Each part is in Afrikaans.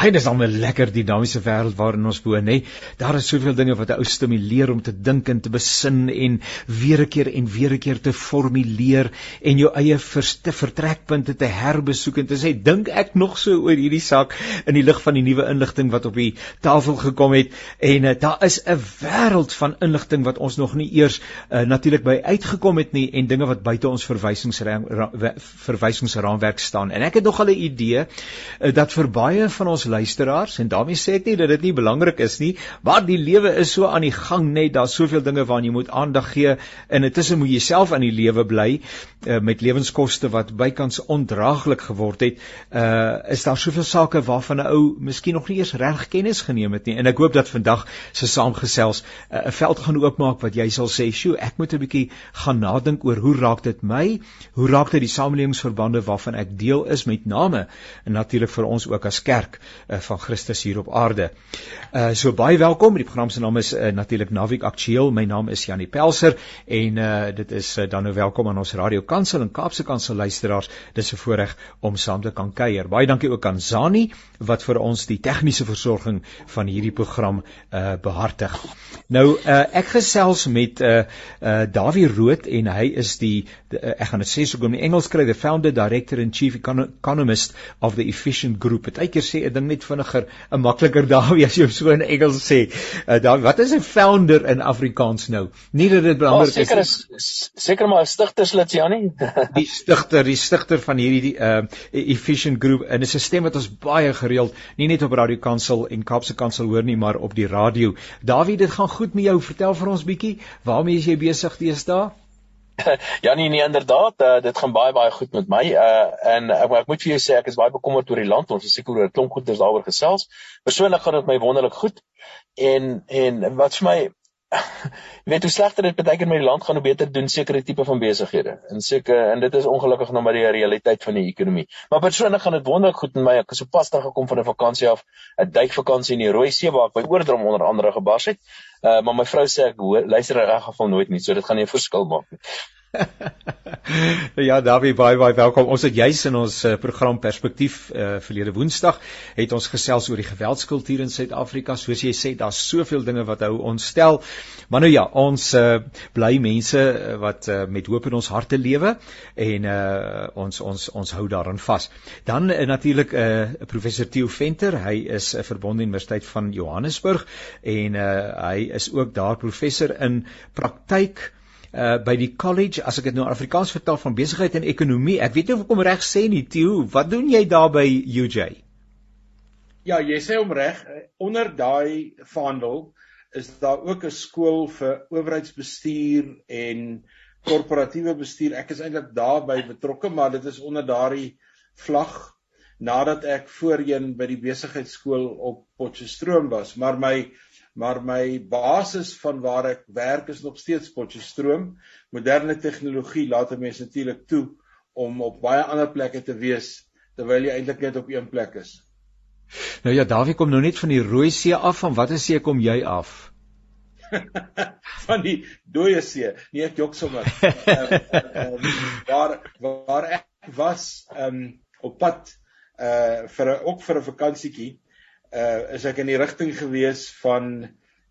Hy dis almal lekker dinamiese wêreld waarin ons woon, nê. Daar is soveel dinge wat 'n ou stimuleer om te dink en te besin en weer 'n keer en weer 'n keer te formuleer en jou eie verste vertrekpunte te herbesoek en te sê dink ek nog so oor hierdie saak in die lig van die nuwe inligting wat op die tafel gekom het en uh, daar is 'n wêreld van inligting wat ons nog nie eers uh, natuurlik by uitgekom het nie en dinge wat buite ons verwysingsraamwerk staan en ek het nog al 'n idee uh, dat vir baie van ons luisteraars en daarmee sê ek nie dat dit nie belangrik is nie, maar die lewe is so aan die gang net, daar's soveel dinge waaraan jy moet aandag gee en intussen moet jy self aan die lewe bly uh, met lewenskoste wat bykans ondraaglik geword het. Uh is daar soveel sake waarvan 'n ou miskien nog nie eers reg kennis geneem het nie. En ek hoop dat vandag se saamgesels uh, 'n uh, veld gaan oopmaak wat jy sal sê, "Sjoe, ek moet 'n bietjie gaan nadink oor hoe raak dit my? Hoe raak dit die samelewingsverbande waarvan ek deel is met name en natuurlik vir ons ook as kerk uh, van Christus hier op aarde. Uh so baie welkom. Die program se naam is uh, natuurlik Navik Aktueel. My naam is Janie Pelser en uh dit is uh, dan nou welkom aan ons Radio Kansel en Kaapse Kansel luisteraars. Dis 'n voorreg om saam te kan kuier. Baie dankie ook aan Zani wat vir ons die tegniese versorging van hierdie program uh behartig. Nou uh ek gesels met uh uh Dawie Rood en hy is die, die uh, ek gaan dit sê so gou in Engels kry the founder director and chief economist of the Efficient Group. Partykeer sê 'n ding net vinniger, 'n makliker daai as jy so in Engels sê. Uh, daar wat is 'n founder in Afrikaans nou? Nie dat dit belangrik is. Seker is seker maar 'n stigterslid Janie. die stigter, die stigter van hierdie uh Efficient Group en 'n stelsel wat ons baie gereeld nie net op Radio Kansel en Kaapse Kansel hoor nie, maar op die radio. Dawie, dit gaan goed met jou. Vertel vir ons bietjie, waarmee is jy besig deesdae? ja nee nee inderdaad uh, dit gaan baie baie goed met my. Uh, en ek, ek moet vir jou sê ek is baie bekommerd oor die land. Ons is seker oor 'n klomp goeders daaroor gesels. Persoonlik gaan dit my wonderlik goed. En en wat vir my weet hoe slegter dit baie keer met die land gaan hoe beter doen sekere tipe van besighede. En seker en dit is ongelukkig nou maar die realiteit van die ekonomie. Maar persoonlik gaan dit wonderlik goed met my. Ek is sopas daar gekom van 'n vakansie af 'n duikvakansie in die Rooi See waar ek by oordrom onder andere gebars het Uh, maar my vrou sê ek hoor luister reg geval nooit nie, so dit gaan nie 'n verskil maak nie. ja, Davie, baie baie welkom. Ons het juis in ons uh, program Perspektief uh, verlede Woensdag het ons gesels oor die geweldskultuur in Suid-Afrika. Soos jy sê, daar's soveel dinge wat hou ons stel. Maar nou ja, ons uh, bly mense wat uh, met hoop in ons harte lewe en uh, ons ons ons hou daaraan vas. Dan uh, natuurlik 'n uh, professor Theo Venter, hy is 'n uh, verbonde universiteit van Johannesburg en uh, hy is ook daar professor in praktyk uh by die college as ek dit nou Afrikaans vertaal van besigheid en ekonomie. Ek weet nie of ek hom reg sê nie, Theo. Wat doen jy daar by UJ? Ja, jy sê hom reg. Onder daai vaandel is daar ook 'n skool vir owerheidsbestuur en korporatiewe bestuur. Ek is eintlik daarbey betrokke, maar dit is onder daardie vlag nadat ek voorheen by die besigheidskool op Potchefstroom was, maar my maar my basis van waar ek werk is nog steeds Potchefstroom. Moderne tegnologie laat 'n mens natuurlik toe om op baie ander plekke te wees terwyl jy eintlik net op een plek is. Nou ja, Dawie kom nou net van die Rooi See af, van watter see kom jy af? van die Dooie See. Nee, ek jok sommer. um, um, waar waar ek was um, op pad uh vir ook vir 'n vakansietjie uh is ek in die rigting gewees van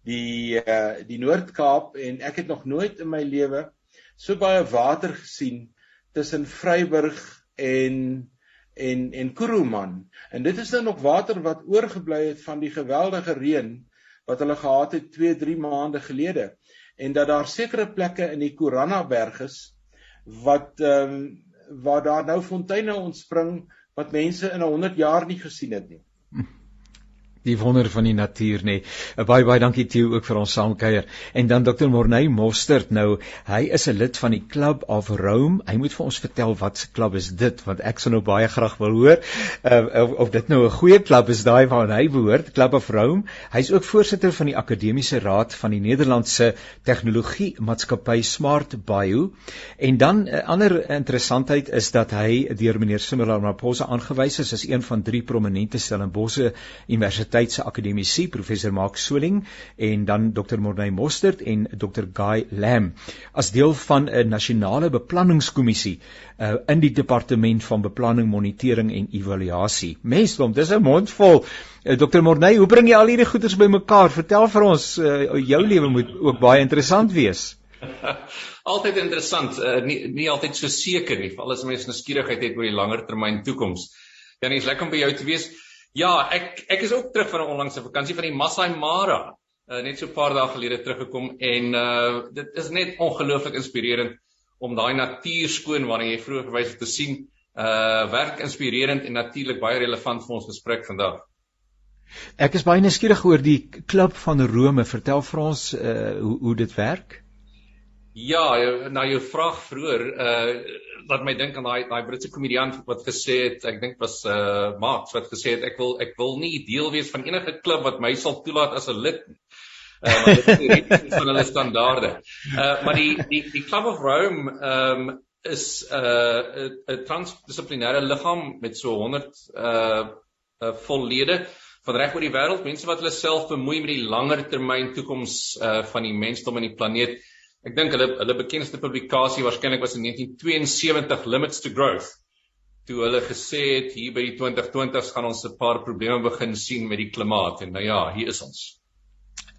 die uh die Noord-Kaap en ek het nog nooit in my lewe so baie water gesien tussen Vryburg en en en Kuruman. En dit is dan nog water wat oorgebly het van die geweldige reën wat hulle gehad het 2, 3 maande gelede. En dat daar sekere plekke in die Kurana berg is wat ehm um, waar daar nou fonteine ontspring wat mense in 100 jaar nie gesien het nie die wonder van die natuur nê. Nee. Baie baie dankie Theo ook vir ons saamkuier. En dan Dr. Morney Mostert nou, hy is 'n lid van die Club of Rome. Hy moet vir ons vertel wat se klub is dit want ek sou nou baie graag wil hoor uh, of, of dit nou 'n goeie klub is daai waarna hy behoort, Club of Rome. Hy's ook voorsitter van die Akademiese Raad van die Nederlandse Tegnologie Maatskappy Smart Bio. En dan 'n uh, ander interessantheid is dat hy deur meneer Simela Maposa aangewys is as een van drie prominente Stellenbosse Universiteit Universiteit se akademici professor Mark Soling en dan Dr Morney Mostert en Dr Guy Lam as deel van 'n nasionale beplanningskommissie uh, in die departement van beplanning, monitering en evaluasie. Mensdom, dis 'n mond vol. Uh, Dr Morney, hoe bring jy al hierdie goeders bymekaar? Vertel vir ons, uh, jou lewe moet ook baie interessant wees. altyd interessant, uh, nie nie altyd so seker nie, veral as mense nuuskierigheid het oor die langer termyn toekoms. Janie, is lekker om by jou te wees. Ja, ek ek is ook terug van 'n onlangse vakansie van die Masai Mara. Uh, net so 'n paar dae gelede teruggekom en uh dit is net ongelooflik inspirerend om daai natuur skoon waarna jy vroeër verwys het te sien. Uh werk inspirerend en natuurlik baie relevant vir ons gesprek vandag. Ek is baie nuuskierig oor die klub van Rome. Vertel vir ons uh hoe hoe dit werk. Ja, nou jou vraag vroeër, uh laat my dink aan daai daai Britse komediant wat gesê het, ek dink was uh Marx wat gesê het ek wil ek wil nie deel wees van enige klub wat my sal toelaat as 'n lid nie. Uh maar dit is van hulle standaarde. Uh maar die die die Club of Rome um is 'n uh, 'n transdissiplinêre liggaam met so 100 uh uh vollede van reg oor die wêreld, mense wat hulle self bemoei met die langer termyn toekoms uh van die mensdom en die planeet. Ek dink hulle hulle bekendste publikasie waarskynlik was in 1972 Limits to Growth. Toe hulle gesê het hier by die 2020s gaan ons 'n paar probleme begin sien met die klimaat en nou ja, hier is ons.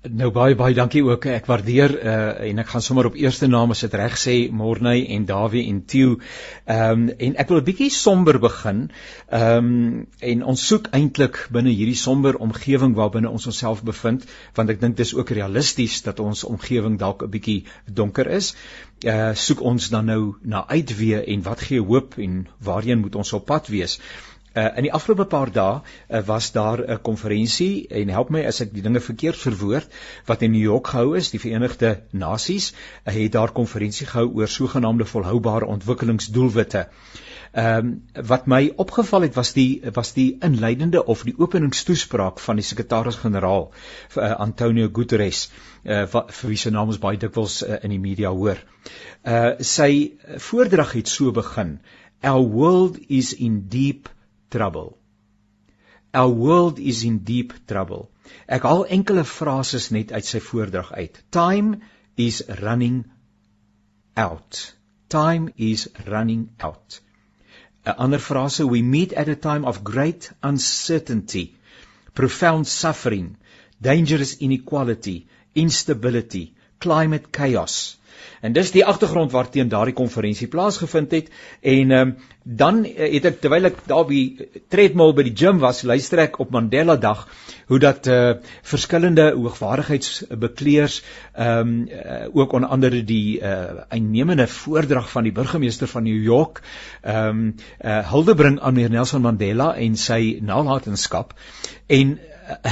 Nou baie baie dankie ook. Ek waardeer uh en ek gaan sommer op eerste naam as dit reg sê Morney en Dawie en Tieu. Ehm um, en ek wil 'n bietjie somber begin. Ehm um, en ons soek eintlik binne hierdie somber omgewing waarbinne ons onsself bevind, want ek dink dis ook realisties dat ons omgewing dalk 'n bietjie donker is. Uh soek ons dan nou na uitweë en wat gee hoop en waarheen moet ons op pad wees? Uh, in die afgelope paar dae uh, was daar 'n konferensie en help my as ek die dinge verkeerd verwoord wat in New York gehou is, die Verenigde Nasies uh, het daar konferensie gehou oor sogenaamde volhoubare ontwikkelingsdoelwitte. Ehm um, wat my opgeval het was die was die inleidende of die openingstoespraak van die sekretaris-generaal uh, Antonio Guterres uh, wat vir wie se naam ons baie dikwels uh, in die media hoor. Uh sy voordrag het so begin: Our world is in deep trouble. Our world is in deep trouble. Ek haal enkele frases net uit sy voordrag uit. Time is running out. Time is running out. 'n Ander frase, we meet at a time of great uncertainty, profound suffering, dangerous inequality, instability, climate chaos. En dis die agtergrond waarteen daardie konferensie plaasgevind het. En um, dan eh, het ek terwyl ek daar by treadmill by die gym was, luister ek op Mandela Dag hoe dat uh, verskillende hoogwaardigheidsbekleers ehm um, uh, ook onder andere die uh, uitnemende voordrag van die burgemeester van New York ehm um, uh, hulde bring aan meneer Nelson Mandela en sy nalatenskap. En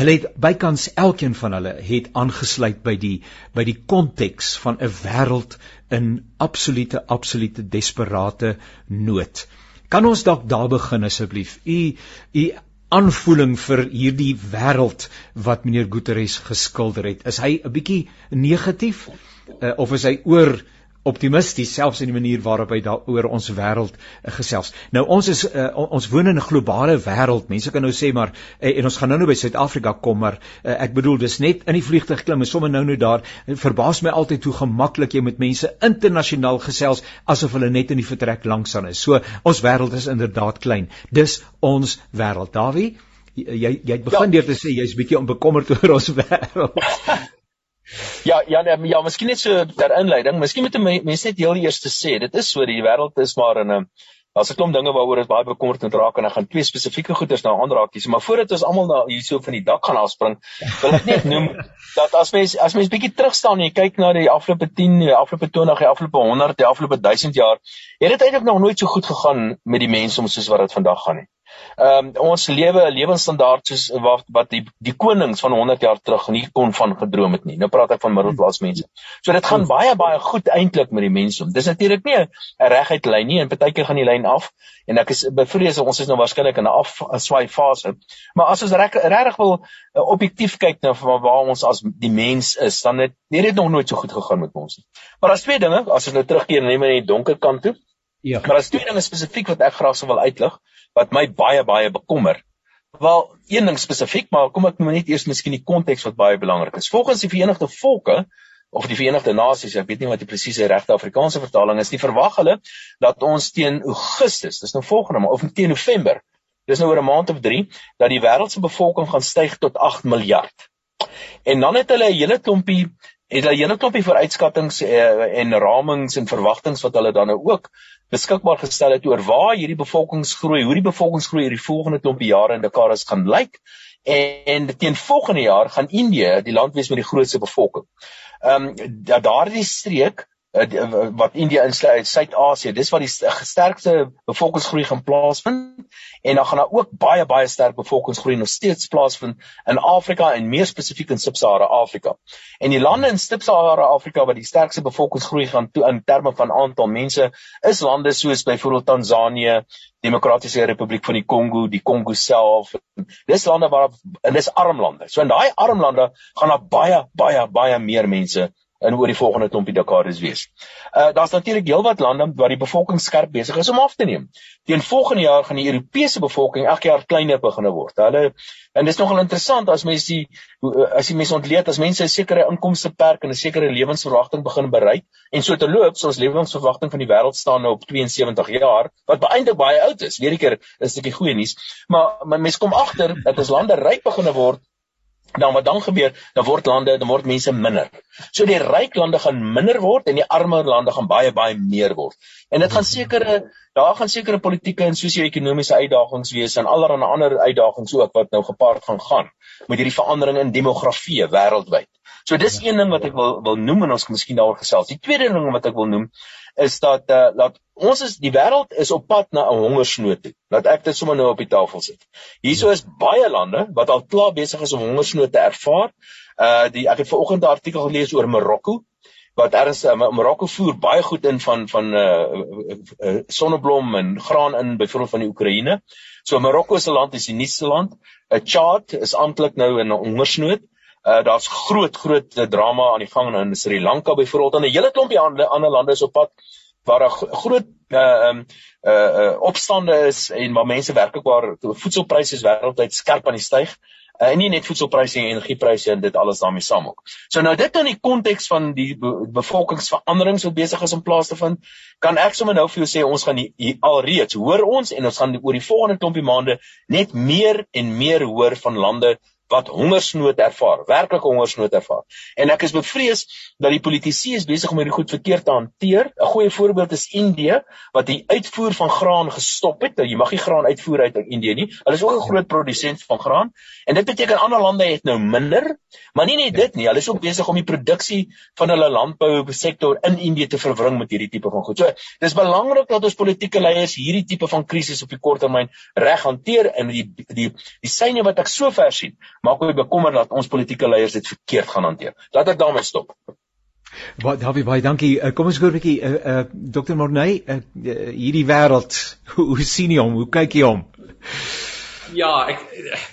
hulle het bykans elkeen van hulle het aangesluit by die by die konteks van 'n wêreld in absolute absolute desperate nood. Kan ons dalk daar begin asseblief? U u aanvoeling vir hierdie wêreld wat meneer Guterres geskilder het. Is hy 'n bietjie negatief uh, of is hy oor optimisties selfs in die manier waarop hy daaroor ons wêreld uh, gesels. Nou ons is uh, ons woon in 'n globale wêreld. Mense kan nou sê maar uh, en ons gaan nou nou by Suid-Afrika kom, maar uh, ek bedoel dis net in die vliegtuig klim en sommer nou nou daar. Verbaas my altyd hoe gemaklik jy met mense internasionaal gesels asof hulle net in die vertrek langs aan is. So ons wêreld is inderdaad klein. Dis ons wêreld. Dawie, jy jy het begin ja. deur te sê jy's bietjie onbekommerd oor ons wêreld. Ja, ja, nee, ja, miskien net so ter inleiding, miskien moet mense net heel eers te sê, dit is so die wêreld is maar in 'n daar's 'n klomp dinge waaroor ons baie bekommerd moet raak en ek gaan twee spesifieke goeders nou aanraak hier, maar voordat ons almal na hierso van die dak gaan afspring, wil ek net noem dat as mens as mens bietjie terug staan en jy kyk na die afgelope 10, die afgelope 20, die afgelope 100, die afgelope 1000 jaar, het dit eintlik nog nooit so goed gegaan met die mense om soos wat dit vandag gaan nie. Ehm um, ons lewe 'n lewensstandaard soos wat wat die die konings van 100 jaar terug nie kon van gedroom het nie. Nou praat ek van middelklas mense. So dit gaan baie baie goed eintlik met die mense om. Dis natuurlik nie 'n reguit lyn nie en partykeer gaan die lyn af en ek is bevrees ons is nou waarskynlik in 'n afswaai fase. Maar as ons regtig wil uh, objektief kyk na waar ons as die mens is, dan het dit nog nooit so goed gegaan met ons nie. Maar daar's twee dinge as ons nou terugkeer net in die donker kant toe. Ja. Maar daar's twee dinge spesifiek wat ek graag sou wil uitlig wat my baie baie bekommer Wel, een ding spesifiek, maar kom ek nou net eers miskien die konteks wat baie belangrik is. Volgens die Verenigde Volke of die Verenigde Nasies, ek weet nie wat die presiese regte Afrikaanse vertaling is nie, verwag hulle dat ons teen Augustus, dis nou volgende maand of teen November, dis nou oor 'n maand of 3, dat die wêreld se bevolking gaan styg tot 8 miljard. En dan het hulle 'n hele klompie het hulle 'n hele klompie vooruitskattinge eh, en ramings en verwagtinge wat hulle dan nou ook beskikbaar gestel het oor waar hierdie bevolkingsgroei, hoe die bevolkingsgroei hierdie volgende klompie jare en dekades gaan lyk. En, en teen volgende jaar gaan Indië die land wees met die grootste bevolking. Ehm um, daardie streek wat India insluit Suid-Asië. Dis waar die sterkste bevolkingsgroei gaan plaasvind en dan gaan daar ook baie baie sterk bevolkingsgroei nog steeds plaasvind in Afrika en meer spesifiek in Sub-Sahara Afrika. En die lande in Sub-Sahara Afrika wat die sterkste bevolkingsgroei gaan toe in terme van aantal mense is lande soos byvoorbeeld Tansanië, Demokratiese Republiek van die Kongo, die Kongo self. Dis lande waar en dis arm lande. So in daai arm lande gaan daar baie baie baie meer mense in oor die volgende klompie dekades wees. Uh daar's natuurlik heelwat lande waar die bevolking skerp besig is om af te neem. Teen volgende jaar gaan die Europese bevolking elke jaar kleiner begin word. Hulle en dis nogal interessant as mense die as die mense ontleed as mense 'n sekere inkomste perk en 'n sekere lewensverwagting begin bereik en so te loop, so ons lewensverwagting van die wêreld staan nou op 72 jaar, wat eintlik baie oud is. Weer 'n keer is dit 'n goeie nuus, maar, maar mense kom agter dat as lande ryk begin word dan wat dan gebeur, dan word lande, dan word mense minder. So die ryk lande gaan minder word en die armer lande gaan baie baie meer word. En dit gaan sekere daar gaan sekere politieke en sosio-ekonomiese uitdagings wees en allerlei ander uitdagings ook wat nou gepaard gaan gaan met hierdie verandering in demografie wêreldwyd. So dis een ding wat ek wil wil noem en ons kan miskien daaroor gesels. Die tweede ding wat ek wil noem is dat uh, dat ons is die wêreld is op pad na 'n hongersnood toe. Laat ek dit sommer nou op die tafel sit. Hierso is baie lande wat al klaar besig is om hongersnood te ervaar. Uh die ek het vanoggend 'n artikel gelees oor Marokko wat erns uh, Marokko voer baie goed in van van uh, uh, uh sonneblom en graan in byvoorbeeld van die Oekraïne. So Marokko 'n land is die nuutste land. 'n Chad is amptelik nou in 'n hongersnood. Daar's groot groot drama aan die gang in Sri Lanka byvoorbeeld en 'n hele klompie ander ander lande is op pad waar daar groot uh um uh, uh opstande is en waar mense werklik waar voedselpryse is wêreldwyd skerp aan die styg. Uh, en nie net voedselpryse en energiepryse en dit alles daarmee saam ook. So nou dit in die konteks van die be bevolkingsveranderings wat besig is om plaas te vind, kan ek sommer nou vir jou sê ons gaan die, alreeds hoor ons en ons gaan oor die volgende klompie maande net meer en meer hoor van lande wat hongersnood ervaar, werklike hongersnood ervaar. En ek is bevrees dat die politici is besig om hierdie goed verkeerd te hanteer. 'n Goeie voorbeeld is Indië wat die uitvoer van graan gestop het. Nou, jy mag nie graan uitvoer uit Indië nie. Hulle is ook 'n groot produsent van graan en dit beteken ander lande het nou minder, maar nie net dit nie. Hulle is ook besig om die produksie van hulle landbou sektor in Indië te verwring met hierdie tipe van goed. So, dis belangrik dat ons politieke leiers hierdie tipe van krisis op die kort termyn reg hanteer en die die die syne wat ek sover sien maak my bekommer dat ons politieke leiers dit verkeerd gaan hanteer. Laat ek daarmee stop. Baie baie baie dankie. Uh, kom ons gou 'n bietjie uh, uh, Dr. Morney, uh, hierdie wêreld, hoe, hoe sien jy hom? Hoe kyk jy hom? Ja, ek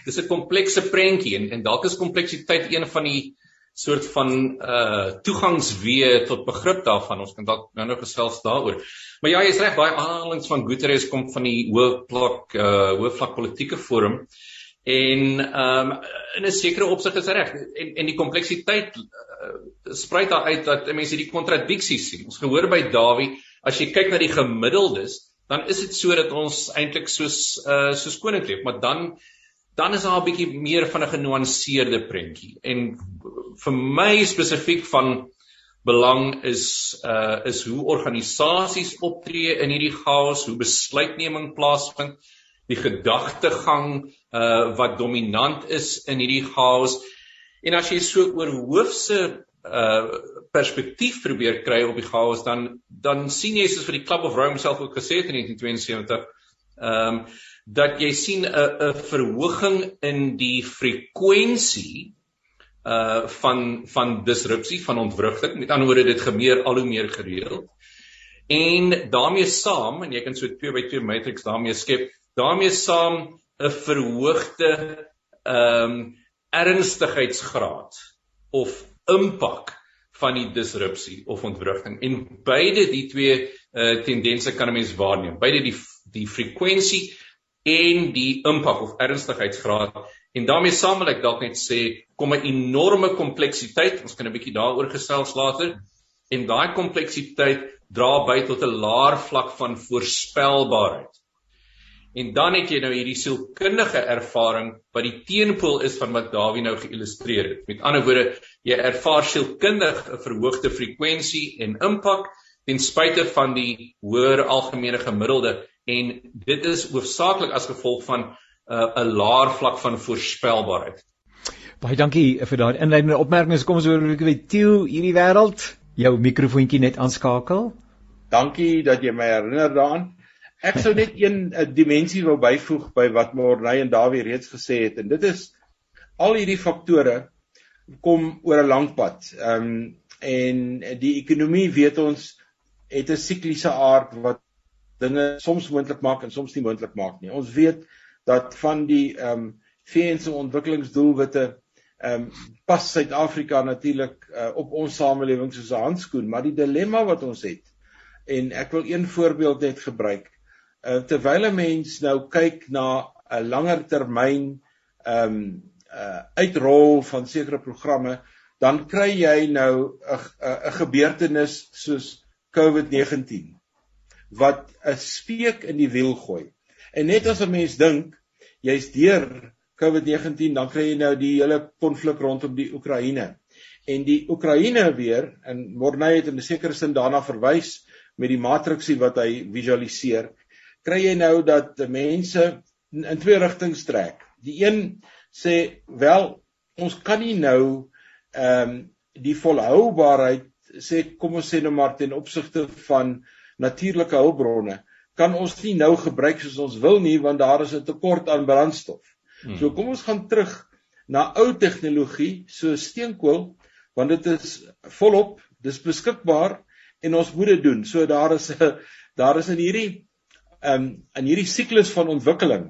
dis 'n komplekse prentjie en, en dalk is kompleksiteit een van die soort van uh toegangswee tot begrip daarvan. Ons kan dalk nou nog gesels daaroor. Maar ja, jy's reg, baie aanhalings van Guterres kom van die hoë vlak uh hoë vlak politieke forum. En ehm um, in 'n sekere opsig is reg en en die kompleksiteit uh, spruit daar uit dat mense hierdie kontradiksies sien. Ons gehoor by Dawie, as jy kyk na die gemiddeldes, dan is dit so dat ons eintlik soos uh soos koning leef, maar dan dan is daar 'n bietjie meer van 'n genuanceerde prentjie. En vir my spesifiek van belang is uh is hoe organisasies optree in hierdie chaos, hoe besluitneming plaasvind die gedagtegang uh wat dominant is in hierdie chaos. En as jy so oor hoofse uh perspektief probeer kry op die chaos dan dan sien jy soos vir die Club of Rome self ook gesê het in 1972 ehm um, dat jy sien 'n 'n verhoging in die frekwensie uh van van disrupsie van ontwrigting met ander woorde dit gebeur al hoe meer gereeld en daarmee saam en jy kan so 2 by 2 matrix daarmee skep daarmee saam 'n verhoogde ehm um, ernstigheidsgraad of impak van die disrupsie of ontwrigting en beide die twee uh, tendense kan 'n mens waarneem beide die die frekwensie en die impak of ernstigheidsgraad. En daarmee saam wil ek dalk net sê kom 'n enorme kompleksiteit. Ons kan 'n bietjie daaroor gesels later. En daai kompleksiteit dra by tot 'n laer vlak van voorspelbaarheid. En dan het jy nou hierdie sielkundige ervaring wat die teenpool is van wat Dawie nou geillustreer het. Met ander woorde, jy ervaar sielkundig 'n verhoogde frekwensie en impak ten spyte van die hoër algemene gemiddelde en dit is hoofsaaklik as gevolg van uh, 'n uh, laer vlak van voorspelbaarheid. Baie dankie vir daardie inleidende opmerkings. Kom ons hoor 'n bietjie by Tieu hierdie wêreld. Jou mikrofoontjie net aanskakel. Dankie dat jy my herinner daaraan. Ek sou net een dimensie wou byvoeg by wat Morney en Dawie reeds gesê het en dit is al hierdie faktore kom oor 'n lang pad. Ehm um, en die ekonomie weet ons het 'n sikliese aard wat dinge soms moontlik maak en soms nie moontlik maak nie. Ons weet dat van die ehm um, VN se ontwikkelingsdoelwitte ehm um, pas Suid-Afrika natuurlik uh, op ons samelewing soos 'n handskoen, maar die dilemma wat ons het en ek wil een voorbeeld net gebruik uh, terwyl 'n mens nou kyk na 'n langer termyn ehm um, uh, uitrol van sekere programme, dan kry jy nou 'n 'n gebeurtenis soos COVID-19 wat 'n speek in die wiel gooi. En net as 'n mens dink jy's deur COVID-19, dan kry jy nou die hele konflik rondom die Oekraïne. En die Oekraïne weer en Morney het in 'n sekere sin daarna verwys met die matriksie wat hy visualiseer kry jy nou dat mense in, in twee rigtings trek. Die een sê wel ons kan nie nou ehm um, die volhoubaarheid sê kom ons sê nou maar ten opsigte van natuurlike hulpbronne kan ons nie nou gebruik soos ons wil nie want daar is 'n tekort aan brandstof. Hmm. So kom ons gaan terug na ou tegnologie so steenkool want dit is volop, dis beskikbaar en ons moet dit doen. So daar is 'n daar is in hierdie um, in hierdie siklus van ontwikkeling.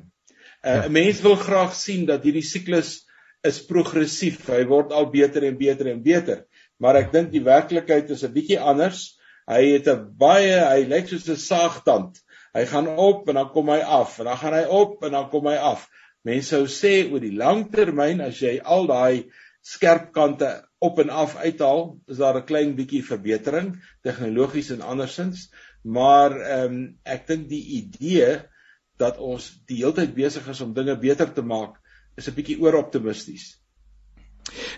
Uh, 'n Mens wil graag sien dat hierdie siklus is progressief. Hy word al beter en beter en beter. Maar ek dink die werklikheid is 'n bietjie anders. Hy het 'n baie hy lyk soos 'n saagtand. Hy gaan op en dan kom hy af en dan gaan hy op en dan kom hy af. Mense sou sê oor die lang termyn as jy al daai skerp kante op en af uithaal, is daar 'n klein bietjie verbetering tegnologies en andersins, maar ehm um, ek dink die idee dat ons die hele tyd besig is om dinge beter te maak is 'n bietjie ooroptimisties.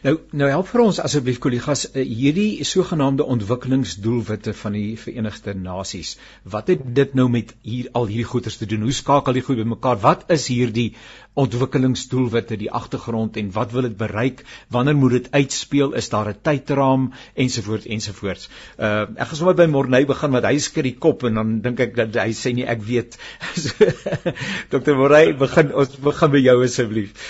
Nou nou help vir ons asseblief kollegas eh, hierdie sogenaamde ontwikkelingsdoelwitte van die Verenigde Nasies. Wat het dit nou met hier al hierdie goeters te doen? Hoe skakel die goed bymekaar? Wat is hierdie ontwikkelingsdoelwitte, die agtergrond en wat wil dit bereik? Wanneer moet dit uitspeel? Is daar 'n tydraam ensovoorts ensovoorts? Uh ek gaan sommer by Morney begin want hy skud die kop en dan dink ek dat hy sê nie ek weet. Dr. Morney, begin ons begin by jou asseblief.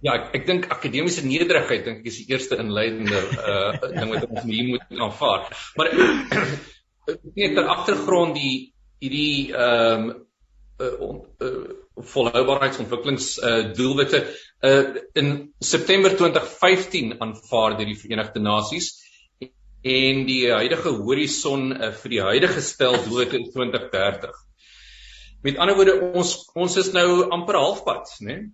Ja, ek, ek dink akademiese nederigheid dink ek is die eerste inleidende uh ding wat ons hier moet aanvaar. Maar net ter agtergrond die hierdie ehm um, uh, uh volhoubaarheidsontwikkelings uh doelwitte uh in September 2015 aanvaar deur die Verenigde Nasies en die huidige horison uh, vir die huidige stel doelwitte in 2030. Met ander woorde ons ons is nou amper halfpad, né? Nee?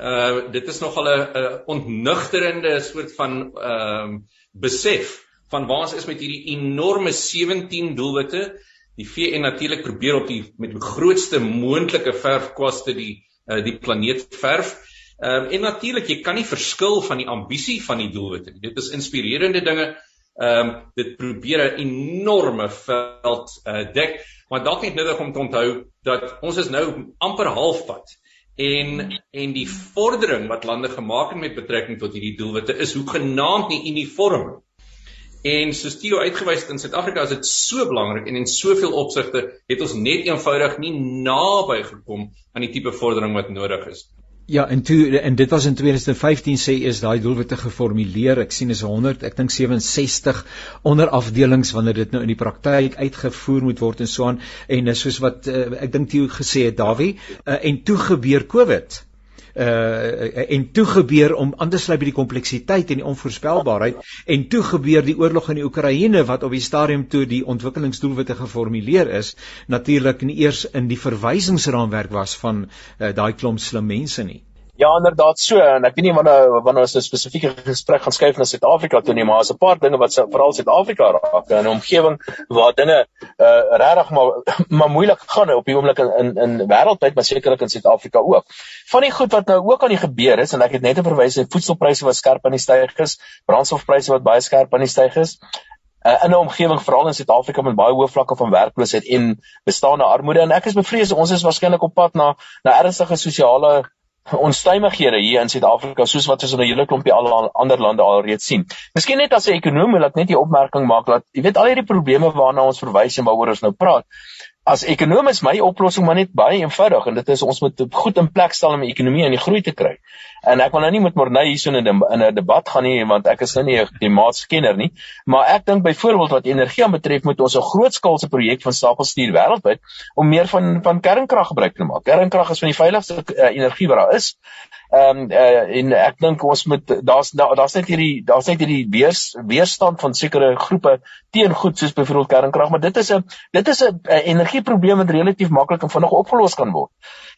Uh dit is nogal 'n ontnugterende soort van ehm uh, besef van waar ons is met hierdie enorme 17 doelwitte. Die VN natuurlik probeer op die met die grootste moontlike verfkwaste die uh, die planeet verf. Ehm um, en natuurlik jy kan nie verskil van die ambisie van die doelwitte nie. Dit is inspirerende dinge. Ehm um, dit probeer 'n enorme veld uh, dek, maar dalk net nodig om te onthou dat ons is nou amper halfpad en en die vordering wat lande gemaak het met betrekking tot hierdie doelwitte is hoegenaamd nie uniform. En soos Theo uitgewys het in Suid-Afrika is dit so belangrik en in soveel opsigte het ons net eenvoudig nie naby gekom aan die tipe vordering wat nodig is. Ja, en toe en dit was in 2015 sê is daai doelwitte geformuleer. Ek sien is 100, ek dink 67 onderafdelings wanneer dit nou in die praktyk uitgevoer moet word en so aan. En soos wat uh, ek dink jy gesê het Dawie, uh, en toe gebeur COVID. Uh en toe gebeur om aan te sluit by die kompleksiteit en die onvoorspelbaarheid en toe gebeur die oorlog in die Oekraïne wat op die stadium toe die ontwikkelingsdoelwitte geformuleer is natuurlik nie eers in die verwysingsraamwerk was van uh, daai klomp slim mense nie. Ja, inderdaad so en ek weet nie wanneer wanneer ons 'n spesifieke gesprek gaan skuif na Suid-Afrika toe nie, maar daar's 'n paar dinge wat veral Suid-Afrika raak in 'n omgewing waar dinge uh regtig maar maar moeilik gaan op die oomblik in in, in wêreldwyd, maar sekerlik in Suid-Afrika ook. Van die goed wat nou ook aan die gebeur is en ek het net verwys na voedselpryse wat skerp aan die styg is, brandstofpryse wat baie skerp aan die styg is. Uh, in 'n omgewing veral in Suid-Afrika met baie hoë vlakke van werkloosheid en bestaande armoede en ek is bevrees ons is waarskynlik op pad na na ernstige sosiale onstuimighede hier in Suid-Afrika soos wat ons in 'n hele klompie al ander lande alreeds sien. Miskien net as 'n ekonom wil ek net 'n opmerking maak dat jy weet al hierdie probleme waarna ons verwys en waaroor ons nou praat. As ekonom is my oplossing maar net baie eenvoudig en dit is ons moet goed in plek stel om die ekonomie in die groei te kry. En ek wil nou nie met Morney hierso in 'n in 'n debat gaan nie want ek is nou nie 'n klimaatskenner nie, maar ek dink byvoorbeeld wat energie aanbetref moet ons 'n grootskaalse projek van stapel stuur wêreldwyd om meer van van kernkrag gebruik te maak. Kernkrag is van die veiligste uh, energie wat daar is. Ehm um, uh, en ek dink ons moet daar's daar's net hierdie daar's net hierdie weers, weerstand van sekere groepe teen goed soos byvoorbeeld kernkrag, maar dit is 'n dit is 'n energieprobleem wat relatief maklik en vinnig opgelos kan word.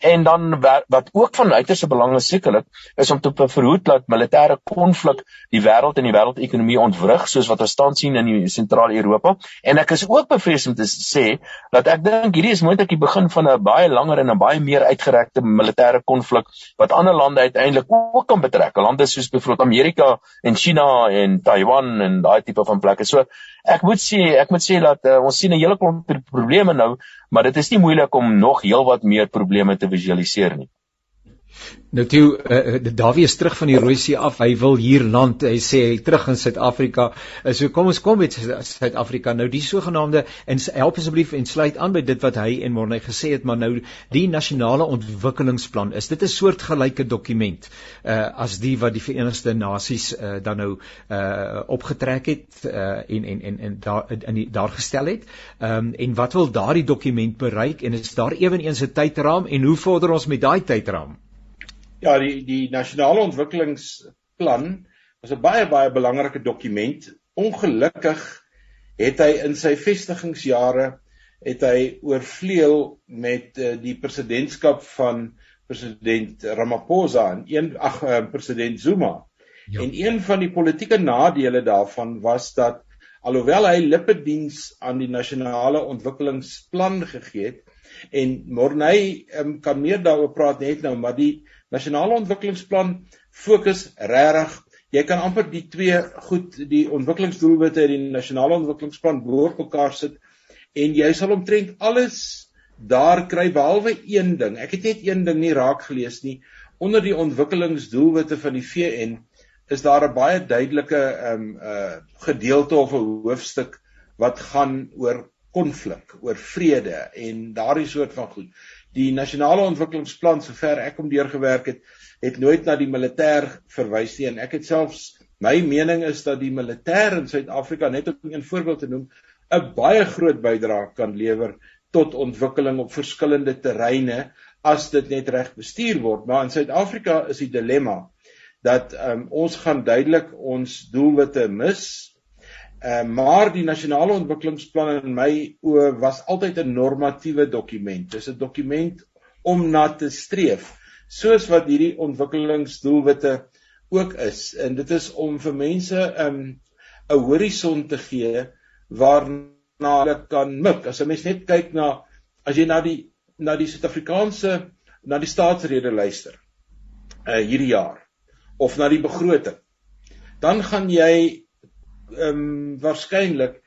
En dan wat ook van uiterste belang is sekerlik is om te verhoed dat militêre konflik die wêreld en die wêreldekonomie ontwrig soos wat ons tans sien in die sentrale Europa. En ek is ook bevrees om te sê dat ek dink hierdie is moontlik die begin van 'n baie langer en 'n baie meer uitgerekte militêre konflik wat ander lande uiteindelik ook kan betrek. Lande soos byvoorbeeld Amerika en China en Taiwan en daai tipe van plekke. So ek moet sê ek moet sê dat uh, ons sien 'n hele klomp probleme nou maar dit is nie moeilik om nog heelwat meer probleme te visualiseer nie Nou toe uh, Dawie is terug van die Rooi See af. Hy wil hier land. Hy sê hy terug in Suid-Afrika. Uh, so kom ons kom met Suid-Afrika. Nou die sogenaamde en help asseblief en sluit aan by dit wat hy en Morne gesê het, maar nou die nasionale ontwikkelingsplan is dit 'n soortgelyke dokument uh, as die wat die Verenigde Nasies uh, dan nou uh, opgetrek het uh, en en en en daar in die daar gestel het. Ehm um, en wat wil daardie dokument bereik en is daar ewenigs 'n tydraam en hoe vorder ons met daai tydraam? Ja, die die nasionale ontwikkelingsplan was 'n baie baie belangrike dokument. Ongelukkig het hy in sy vestigingsjare het hy oorvleuel met uh, die presidentskap van president Ramaphosa en een ag uh, president Zuma. Ja. En een van die politieke nadele daarvan was dat alhoewel hy lippediens aan die nasionale ontwikkelingsplan gegee het en Morney um, kan meer daaroor praat net nou, maar die nasionale ontwikkelingsplan fokus regtig jy kan amper die twee goed die ontwikkelingsdoelwitte en die nasionale ontwikkelingsplan behoort mekaar sit en jy sal omtrent alles daar kry behalwe een ding. Ek het net een ding nie raak gelees nie. Onder die ontwikkelingsdoelwitte van die VN is daar 'n baie duidelike ehm um, uh gedeelte of 'n hoofstuk wat gaan oor konflik, oor vrede en daardie soort van goed die nasionale ontwikkelingsplan sover ek hom deurgewerk het, het nooit na die militêr verwys nie. En ek het selfs my mening is dat die militêr in Suid-Afrika net om een voorbeeld te noem 'n baie groot bydrae kan lewer tot ontwikkeling op verskillende terreine as dit net reg bestuur word. Maar in Suid-Afrika is die dilemma dat um, ons gaan duidelik ons doelwitte mis Uh, maar die nasionale ontwikkelingsplan in my oë was altyd 'n normatiewe dokument. Dis 'n dokument om na te streef, soos wat hierdie ontwikkelingsdoelwitte ook is. En dit is om vir mense 'n um, 'n horison te gee waarna hulle kan mik. As 'n mens net kyk na as jy na die na die Suid-Afrikaanse na die staatsrede luister uh hierdie jaar of na die begroting, dan gaan jy ehm um, waarskynlik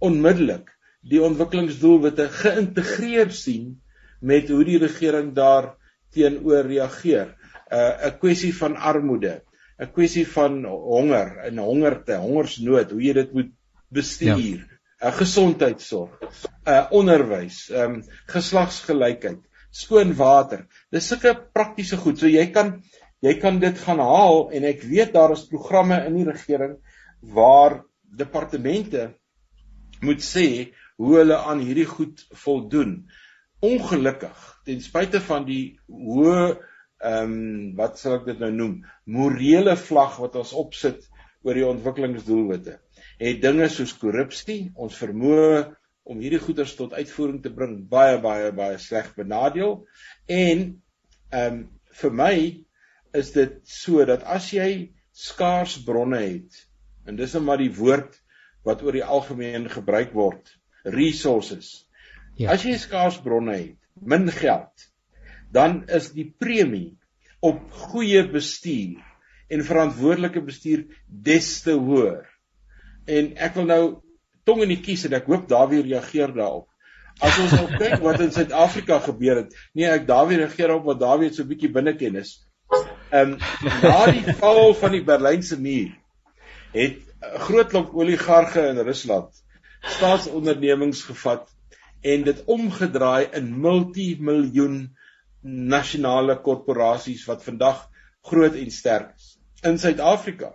onmiddellik die ontwikkelingsdoelwitte geïntegreer sien met hoe die regering daar teenoor reageer. 'n uh, 'n kwessie van armoede, 'n kwessie van honger en hongerte, hongersnood, hoe jy dit moet bestuur. Ja. 'n uh, gesondheidsorg, 'n uh, onderwys, ehm um, geslagsgelykheid, skoon water. Dis sulke praktiese goed. So jy kan jy kan dit gaan haal en ek weet daar is programme in die regering waar departemente moet sê hoe hulle aan hierdie goed voldoen. Ongelukkig, ten spyte van die hoë ehm um, wat sal ek dit nou noem? Morele vlag wat ons opsit oor die ontwikkelingsdoelwitte. Het dinge soos korrupsie, ons vermoë om hierdie goederes tot uitvoering te bring baie baie baie sleg benadeel en ehm um, vir my is dit so dat as jy skaars bronne het en dis net maar die woord wat oor die algemeen gebruik word resources ja. as jy skaars bronne het min geld dan is die premie op goeie bestuur en verantwoordelike bestuur des te hoër en ek wil nou tong in die kies en ek hoop Dawie reageer daarop. As ons nou kyk wat in Suid-Afrika gebeur het, nee, ek Dawie reageer op wat Dawie so 'n bietjie binnekennis. Ehm um, na die val van die Berlynse muur het 'n groot klomp oligarge in Rusland staatsondernemings gevat en dit omgedraai in multimiljoen nasionale korporasies wat vandag groot en sterk is. In Suid-Afrika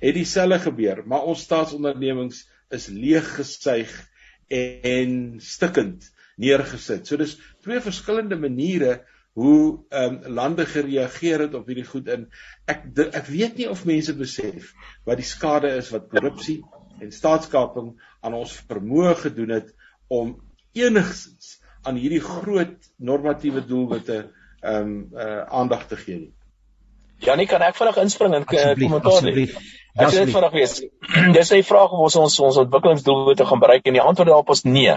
het dieselfde gebeur, maar ons staatsondernemings is leeggesuig en stikkend neergesit. So dis twee verskillende maniere hoe ehm um, lande gereageer het op hierdie goed in ek ek weet nie of mense besef wat die skade is wat korrupsie en staatskaping aan ons vermoë gedoen het om enigsins aan hierdie groot normatiewe doelwitte ehm um, uh, aandag te gee nie. Janie, kan ek vinnig inspring en eh, kommentaar gee? Ek sê dit vinnig wees. Dis 'n vraag of ons ons ons ontwikkelingsdoelwitte gaan bereik en die antwoord daarop is nee.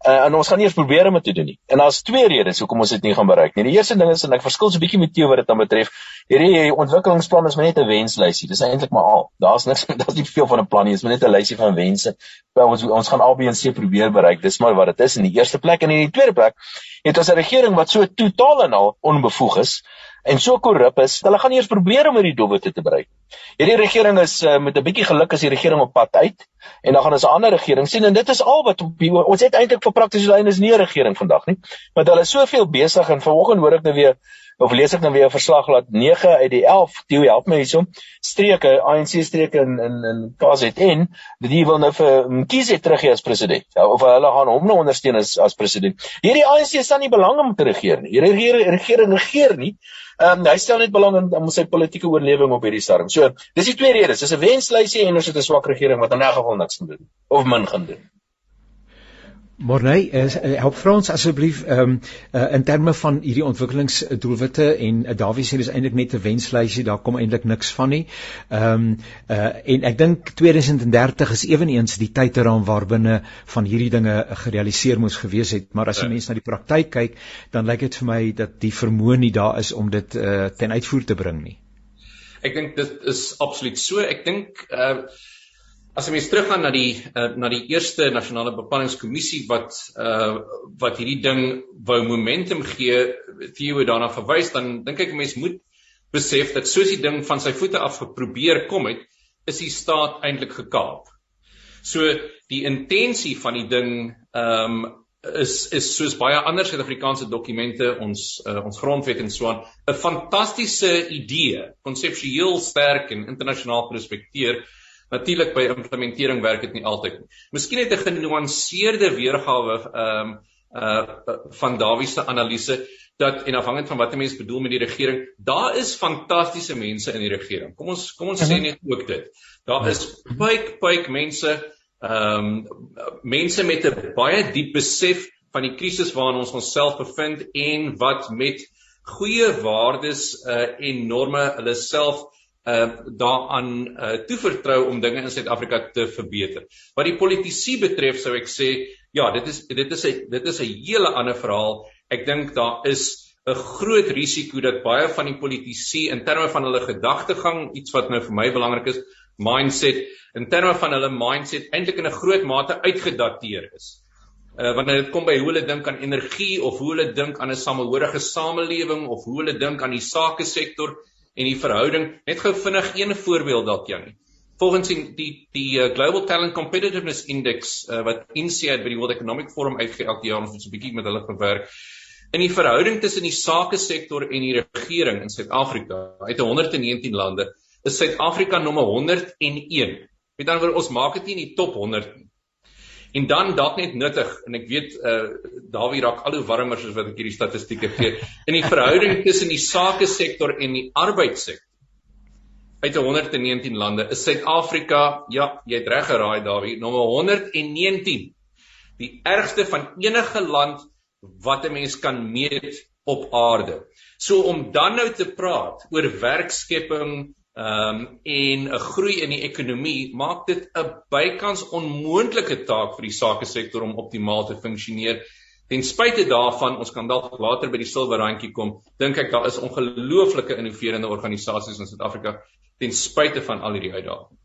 Uh, en ons gaan nie eens probeer om dit te doen nie. En daar's twee redes hoekom ons dit nie gaan bereik nie. Die eerste ding is en ek verskil so 'n bietjie met jou wat dit dan betref. Hierdie ontwikkelingsplan is maar net 'n wenslysie. Dis eintlik maar al. Daar's niks daar's nie veel van 'n plan nie. Dit is net 'n lysie van wense. Ons ons gaan A, B en C probeer bereik. Dis maar wat dit is in die eerste plek en in die tweede plek het ons 'n regering wat so totaal en al onbevoeg is en so korrup is, hulle gaan eers probeer om hierdie doelwitte te bereik. Hierdie regering is uh, met 'n bietjie geluk as die regering op pad uit en dan gaan ons 'n ander regering sien en dit is al wat ons het eintlik vir praktiese lyn is nie 'n regering vandag nie, want hulle is soveel besig en vanoggend hoor ek nou weer of lees ek nou weer 'n verslag dat 9 uit die 11, Theo help my hierso, streke ANC streke in in in KZN, hulle wil nou vir Mkhize teruggee as president. Ja, of hulle gaan hom nou ondersteun as as president. Hierdie ANC staan nie belang om te regeer nie. Hierdie regering regeer nie. Ehm um, hy stel net belang in om sy politieke oorlewing op hierdie stadium. So, dis die twee redes. Dis 'n wenslysie en ons het 'n swak regering wat in elk geval niks gaan doen of min gaan doen. Morney, uh, help Frans asseblief ehm um, uh, in terme van hierdie ontwikkelingsdoelwitte en uh, Dawie sê dis eintlik net 'n wenslysie, daar kom eintlik niks van nie. Ehm um, uh, en ek dink 2030 is ewenigs die tydterraam waarbinne van hierdie dinge gerealiseer moes gewees het, maar as jy ja. mense na die praktyk kyk, dan lyk dit vir my dat die vermoë nie daar is om dit uh, ten uitvoer te bring nie. Ek dink dit is absoluut so. Ek dink uh As mens teruggaan na die uh, na die eerste nasionale beplanningskommissie wat uh wat hierdie ding wou momentum gee, Theo daarna verwys, dan dink ek mense moet besef dat soos die ding van sy voete af geprobeer kom het, is die staat eintlik gekaap. So die intensie van die ding ehm um, is is soos baie ander Suid-Afrikaanse dokumente ons uh, ons grondwet en so aan 'n fantastiese idee, konseptueel sterk en internasionaal gerespekteer Natuurlik by implementering werk dit nie altyd nie. Miskien het 'n genuanceerde weergawe ehm um, uh van Dawie se analise dat en afhangend van wat 'n mens bedoel met die regering, daar is fantastiese mense in die regering. Kom ons kom ons sê mhm. net ook dit. Daar is baie baie mense ehm um, mense met 'n baie diep besef van die krisis waarin ons onsself bevind en wat met goeie waardes uh en norme hulle self uh daaraan uh toevertrou om dinge in Suid-Afrika te verbeter. Wat die politisie betref sou ek sê, ja, dit is dit is 'n dit is 'n hele ander verhaal. Ek dink daar is 'n groot risiko dat baie van die politisie in terme van hulle gedagtegang, iets wat nou vir my belangrik is, mindset, in terme van hulle mindset eintlik in 'n groot mate uitgedateer is. Uh wanneer dit kom by hoe hulle dink aan energie of hoe hulle dink aan 'n samehorige samelewing of hoe hulle dink aan die sake sektor, en die verhouding net gou vinnig een voorbeeld dalk Janie. Volgens die die, die uh, Global Talent Competitiveness Index uh, wat INSEAD by die World Economic Forum uitgee elke jaar ons het 'n bietjie met hulle gewerk. In die verhouding tussen die sake sektor en die regering in Suid-Afrika, uit 119 lande, is Suid-Afrika nommer 101. Met ander woorde, ons maak dit nie in die top 100 nie. En dan dalk net nuttig en ek weet uh Dawie raak al hoe warmer soos wat ek hierdie statistieke gee in die verhouding tussen die sake sektor en die arbeidssektor. Uit 119 lande is Suid-Afrika, ja, jy het reg geraai Dawie, nommer 119. Die ergste van enige land wat 'n mens kan meet op aarde. So om dan nou te praat oor werkskepping Ehm um, en 'n groei in die ekonomie maak dit 'n bykans onmoontlike taak vir die sake sektor om optimaal te funksioneer. Ten spyte daarvan, ons kan dalk later by die silwerrandjie kom, dink ek daar is ongelooflike innoverende organisasies in Suid-Afrika ten spyte van al hierdie uitdagings.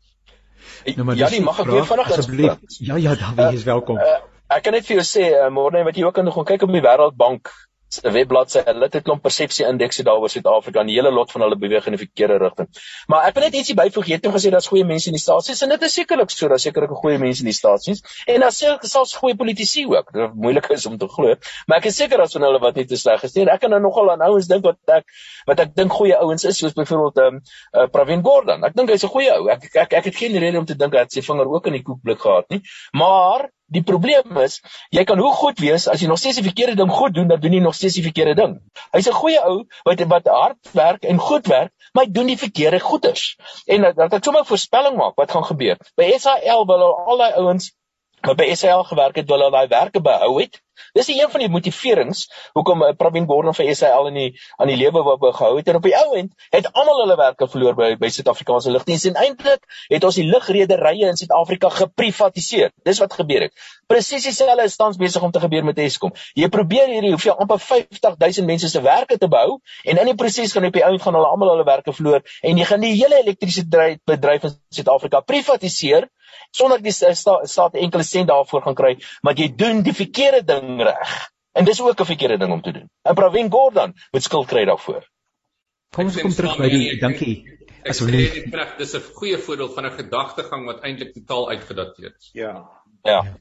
Nou, maar ja, mag ek weer vanaand asseblief? Ja, ja, Dawie, jy is welkom. Uh, uh, ek kan net vir jou sê, uh, môre wat jy ook kan gaan kyk op die Wêreldbank 'n webbladsy, hulle het 'n klomp persepsie indekse daaroor Suid-Afrika en die hele lot van hulle beweeg in die verkeerde rigting. Maar ek wil net ietsie byvoeg. Jy het nou gesê daar's goeie mense in die staatsies en dit is sekerlik so, daar's sekerlik goeie mense in die staatsies en daar's selfs goeie politici ook. Dit moeilik is om te glo, maar ek is seker dat van hulle wat nie te sleg is nie. Ek kan nou nogal aan ouens dink wat ek wat ek dink goeie ouens is, soos byvoorbeeld ehm um, uh, Pravin Gordhan. Ek dink hy's 'n goeie ou. Ek ek ek het geen rede om te dink hy het sy vinger ook in die koekblik gehad nie. Maar Die probleem is, jy kan hoe goed wees as jy nog steeds die verkeerde ding goed doen, dan doen jy nog steeds die verkeerde ding. Hy's 'n goeie ou wat wat hard werk en goed werk, maar hy doen die verkeerde goeders. En dat ek sommer voorspelling maak wat gaan gebeur. By SAL wil al daai ouens wat by SAL gewerk het, wil hulle daai werke behou het Dis een van die motiverings hoekom uh, Pravin Gordhan vir SAL in die aan die lewe wou gehou het en op die ou end het almal hulle werke verloor by by Suid-Afrikaanse lugdiens en eintlik het ons die lugrederye in Suid-Afrika geprivatiseer. Dis wat gebeur het. Presies dieselfde is tans besig om te gebeur met Eskom. Jy probeer hierdie hoeveel amper 50000 mense se werke te behou en in die proses gaan op die ou end gaan hulle almal hulle werke verloor en jy gaan die hele elektrisiteit in Suid-Afrika privatiseer sonder die staat sta, enkele sent daarvoor gaan kry, maar jy doen die verkeerde ding reg. En dis ook 'n verkeerde ding om te doen. En Pravin Gordhan moet skuld kry daarvoor. Kom ons kom terug by die dankie. Asseblief. Dis 'n goeie voorbeeld van 'n gedagtegang wat eintlik totaal uitgedateerd is. Ja. Ja.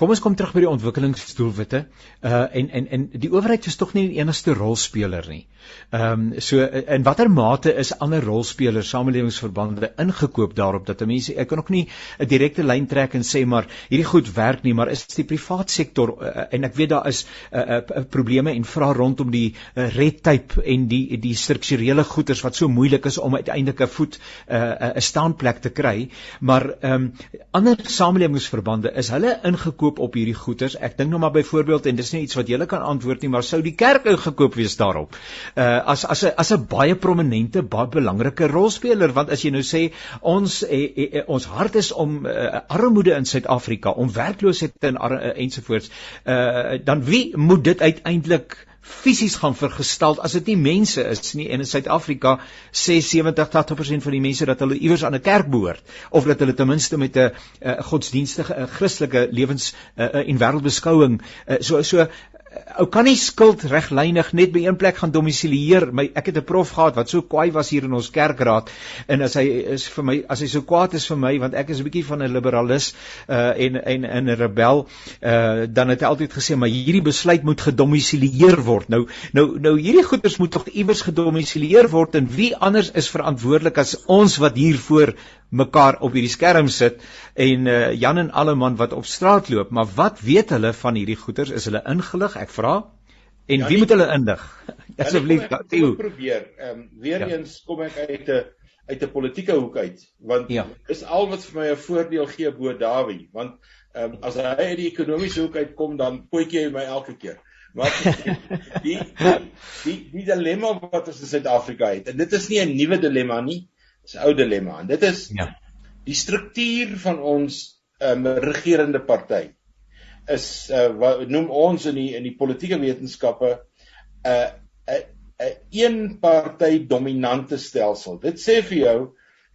Kom ons kom terug by die ontwikkelingsdoelwitte. Uh en en en die owerheid is tog nie die enigste rolspeler nie. Ehm um, so in watter mate is ander rolspelers, samelewingsverbande ingekoop daarop dat mense ek kan ook nie 'n direkte lyn trek en sê maar hierdie goed werk nie, maar is die privaat sektor uh, en ek weet daar is uh, uh, probleme en vra rondom die uh, red tape en die die strukturele goeders wat so moeilik is om uiteindelik 'n voet 'n uh, 'n staanplek te kry, maar ehm um, ander samelewingsverbande is hulle ingekoop op hierdie goederes. Ek dink nou maar byvoorbeeld en dis nie iets wat jy kan antwoord nie, maar sou die kerk ingekoop wees daarop? Uh as as 'n as 'n baie prominente, baie belangrike rolspeler want as jy nou sê ons eh, eh, ons hart is om uh, armoede in Suid-Afrika, om werkloosheid en uh, ensovoorts, uh dan wie moet dit uiteindelik fisies gaan vergestel as dit nie mense is nie. En in Suid-Afrika sê 70-80% van die mense dat hulle iewers aan 'n kerk behoort of dat hulle ten minste met 'n godsdienstige 'n Christelike lewens en wêreldbeskouing so so ou kan nie skuld reglynig net by een plek gaan domisilieer. My ek het 'n prof gehad wat so kwaai was hier in ons kerkraad en as hy is vir my as hy so kwaad is vir my want ek is 'n bietjie van 'n liberalis uh en en 'n rebel uh dan het hy altyd gesê maar hierdie besluit moet gedomisilieer word. Nou nou nou hierdie goeders moet tog iewers gedomisilieer word en wie anders is verantwoordelik as ons wat hier voor mekaar op hierdie skerm sit en uh, Jan en Alleman wat op straat loop, maar wat weet hulle van hierdie goeters? Is hulle ingelig? Ek vra. En ja, wie moet hulle indig? Asseblief, Theo. probeer. Ehm um, weer ja. eens kom ek uit 'n uit 'n politieke hoek uit, want ja. is al wat vir my 'n voordeel gee bo Dawie, want ehm um, as hy uit die ekonomiese hoek uitkom dan potjie hy my elke keer. Maar die die, die dilemma wat ons in Suid-Afrika het, en dit is nie 'n nuwe dilemma nie. Dis 'n ou dilemma en dit is ja. Die struktuur van ons um, regerende party is uh, wat noem ons in die in die politieke wetenskappe 'n uh, 'n uh, 'n een party dominante stelsel. Dit sê vir jou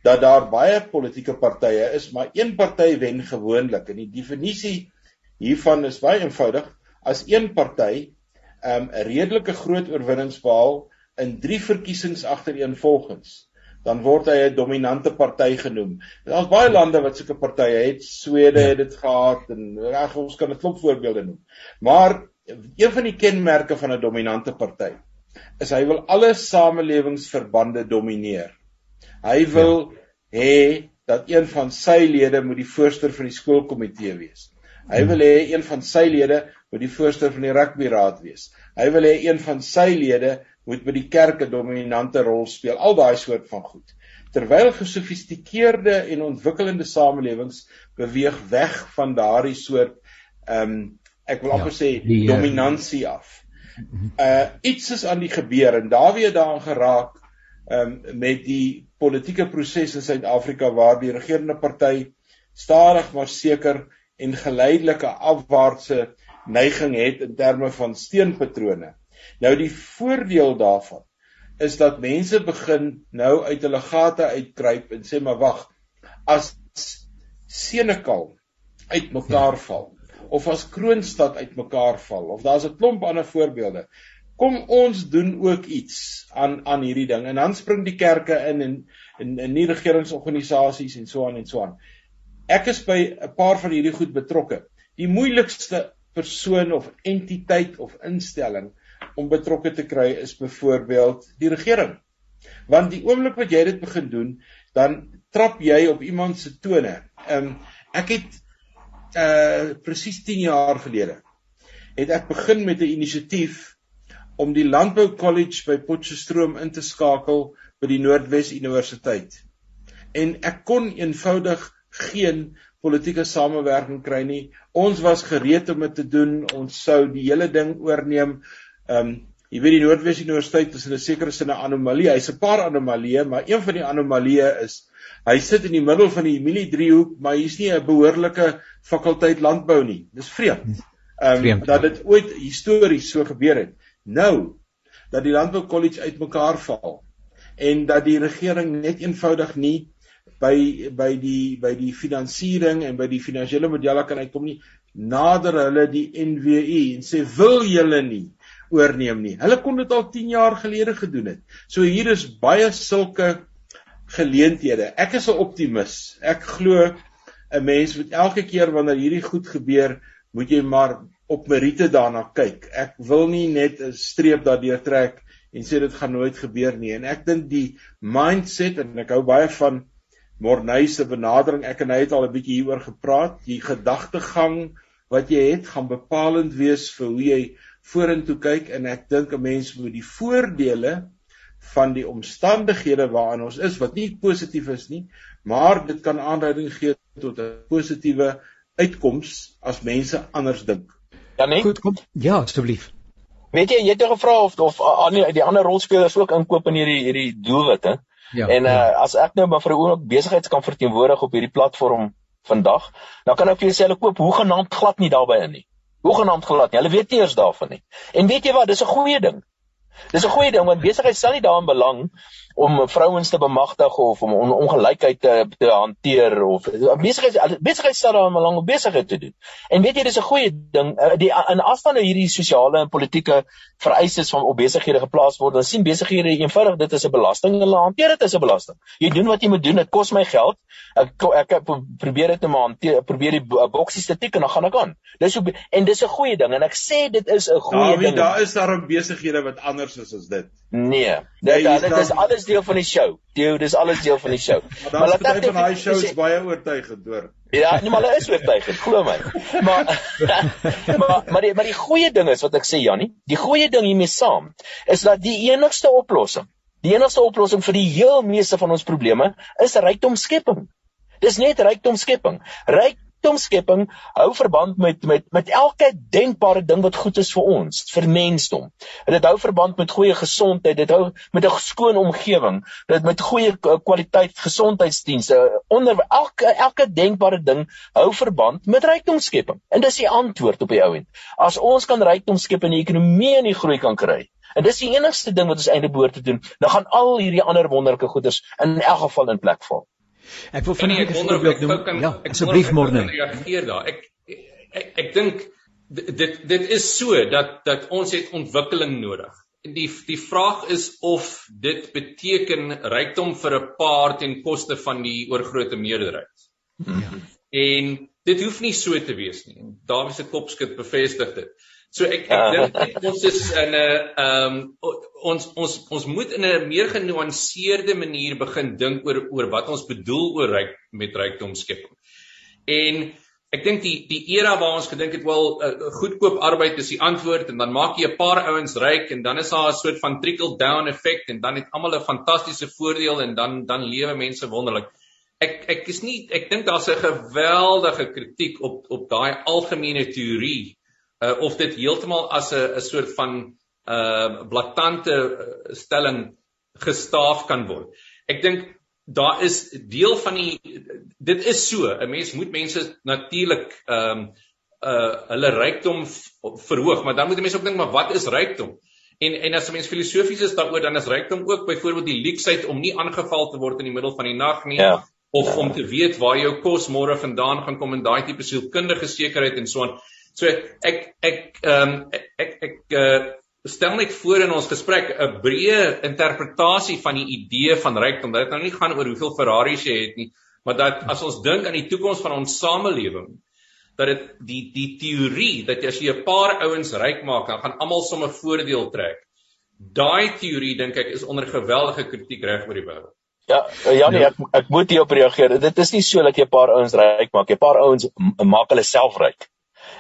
dat daar baie politieke partye is, maar een party wen gewoonlik. En die definisie hiervan is baie eenvoudig. As een party 'n um, redelike groot oorwinnings behaal in 3 verkiesings agtereenvolgens, dan word hy 'n dominante party genoem. Daar's baie lande wat sulke partye het. Swede ja. het dit gehad en reg ons kan 'n klop voorbeelde noem. Maar een van die kenmerke van 'n dominante party is hy wil alle samelewingsverbande domineer. Hy wil ja. hê dat een van sy lede moet die voorsteur van die skoolkomitee wees. Hy wil hê een van sy lede moet die voorsteur van die rugbyraad wees. Hy wil hê een van sy lede moet by die kerk 'n dominante rol speel. Al daai soort van goed. Terwyl gesofistikeerde en ontwikkelende samelewings beweeg weg van daardie soort ehm um, ek wil amper ja, sê die, eh, dominansie af. Uh iets is aan die gebeur en daar weer daaraan geraak ehm um, met die politieke proses in Suid-Afrika waar die regerende party stadig maar seker en geleidelike afwaartse neiging het in terme van steenpatrone. Nou die voordeel daarvan is dat mense begin nou uit hulle gate uitkruip en sê maar wag, as Senekal uitmekaar val of as Kroonstad uitmekaar val of daar's 'n klomp ander voorbeelde. Kom ons doen ook iets aan aan hierdie ding en dan spring die kerke in en in in nie regeringsorganisasies en so aan en so aan. Ek is by 'n paar van hierdie goed betrokke. Die moeilikste persoon of entiteit of instelling om betrokke te kry is byvoorbeeld die regering. Want die oomblik wat jy dit begin doen, dan trap jy op iemand se tone. Ehm um, ek het uh presies 10 jaar gelede het ek begin met 'n inisiatief om die Landbou College by Potchefstroom in te skakel by die Noordwes Universiteit. En ek kon eenvoudig geen politieke samewerking kry nie. Ons was gereed om dit te doen. Ons sou die hele ding oorneem. Ehm um, jy weet die Noordwes Universiteit is in 'n sekere sin 'n anomalie. Hy's 'n paar anomalieë, maar een van die anomalieë is hy sit in die middel van die Emilie driehoek, maar hier's nie 'n behoorlike fakulteit landbou nie. Dis vreemd. Ehm um, dat dit ooit histories so gebeur het. Nou dat die Landbou College uitmekaar val en dat die regering net eenvoudig nie by by die by die finansiering en by die finansiële modelle kan uitkom nie nader hulle die NWI en sê wil julle nie oorneem nie. Hulle kon dit al 10 jaar gelede gedoen het. So hier is baie sulke geleenthede. Ek is 'n optimis. Ek glo 'n mens moet elke keer wanneer hierdie goed gebeur, moet jy maar op meriete daarna kyk. Ek wil nie net 'n streep daardeur trek en sê dit gaan nooit gebeur nie. En ek dink die mindset en ek hou baie van Morney se benadering, ek en hy het al 'n bietjie hieroor gepraat. Die gedagtegang wat jy het gaan bepalend wees vir hoe jy vorentoe kyk en ek dink 'n mens moet die voordele van die omstandighede waarin ons is wat nie positief is nie, maar dit kan aanleiding gee tot 'n positiewe uitkoms as mense anders dink. Ja nee. Goed kom. Ja, asseblief. Weet jy, jy het gevra of of aan die, die ander rolspelers ook inkoop in hierdie hierdie doelwitte. Ja, en uh, ja. as ek nou maar vir 'n oomblik besigheid kan verteenwoordig op hierdie platform vandag, dan kan ek vir julle sê hulle koop hoegenaamd glad nie daarbey in nie. Hoegenaamd glad nie. Hulle weet nie eers daarvan nie. En weet jy wat, dis 'n goeie ding. Dis 'n goeie ding want besigheid sal nie daarin belang om vrouens te bemagtig of om on ongelykheid te te hanteer of besigheid besigheid staan daar om 'n lang besigheid te doen. En weet jy dis 'n goeie ding eh, die in afstande hierdie sosiale en politieke vereistes van op besighede geplaas word. Dan sien besighede eenvoudig dit is 'n belasting en hulle hanteer dit as 'n belasting. Jy doen wat jy moet doen, dit kos my geld. Ek ek probeer dit net maar hanteer, probeer die boksies te tik en dan gaan ek aan. Dis so en dis 'n goeie ding en ek sê dit is 'n goeie ja, ding. Daar is daar besighede wat anders is as dit. Nee, dit nee, dit is alles deel van die show. Dit dis alles deel van die show. maar laat ek van daai show is baie oortuigend hoor. Ja, nee, maar hulle is oortuigend, glo my. Maar maar maar die, maar die goeie ding is wat ek sê Jannie, die goeie ding hiermee saam is dat die enigste oplossing, die enigste oplossing vir die heel meeste van ons probleme is rykdomskepping. Dis net rykdomskepping. Ryk rykdomskepping hou verband met met met elke denkbare ding wat goed is vir ons, vir mensdom. En dit hou verband met goeie gesondheid, dit hou met 'n skoon omgewing, dit met goeie kwaliteit gesondheidsdienste. Onder elke elke denkbare ding hou verband met rykdomskepping. En dis die antwoord op die ou end. As ons kan rykdomskep en die ekonomie en die groei kan kry, En dis die enigste ding wat ons eintlik behoort te doen. Dan gaan al hierdie ander wonderlike goeders in elk geval in plek val. Ek wil vinnig 'n voorbeeld noem. Ja, asseblief môre. Reageer daar. Ek ek, ek, ek dink dit dit is so dat dat ons het ontwikkeling nodig. Die die vraag is of dit beteken rykdom vir 'n paar ten koste van die oorgrootste meerderheid. Ja. En dit hoef nie so te wees nie. Daar is 'n kopskud bevestig dit. So ek ek dink ons is in 'n ehm um, ons ons ons moet in 'n meer genuanceerde manier begin dink oor oor wat ons bedoel oor ryk met rykdomskepping. En Ek dink die die era waar ons gedink het wel uh, goedkoop arbeid is die antwoord en dan maak jy 'n paar ouens ryk en dan is daar 'n soort van trickle down effek en dan het almal 'n fantastiese voordeel en dan dan lewe mense wonderlik. Ek ek is nie ek dink daar's 'n geweldige kritiek op op daai algemene teorie uh, of dit heeltemal as 'n 'n soort van 'n uh, blaatante stelling gestaaf kan word. Ek dink daar is deel van die dit is so 'n mens moet mense natuurlik ehm um, uh hulle rykdom verhoog maar dan moet mense ook dink maar wat is rykdom en en as 'n mens filosofies is daaroor dan is rykdom ook byvoorbeeld die leksheid om nie aangeval te word in die middel van die nag nie ja. of ja. om te weet waar jou kos môre vandaan gaan kom en daai tipe sielkundige sekerheid en so aan so ek ek ehm um, ek ek, ek uh, stel net voor in ons gesprek 'n breë interpretasie van die idee van rykdom. Dit nou nie gaan oor hoeveel Ferraris jy het nie, maar dat as ons dink aan die toekoms van ons samelewing, dat dit die die teorie dat as jy 'n paar ouens ryk maak, dan gaan almal sommer voordeel trek. Daai teorie dink ek is onder geweldige kritiek reg oor die wêreld. Ja, Janie, ja. ek ek moet hierop reageer. Dit is nie so dat jy 'n paar ouens ryk maak, jy 'n paar ouens maak hulle self ryk.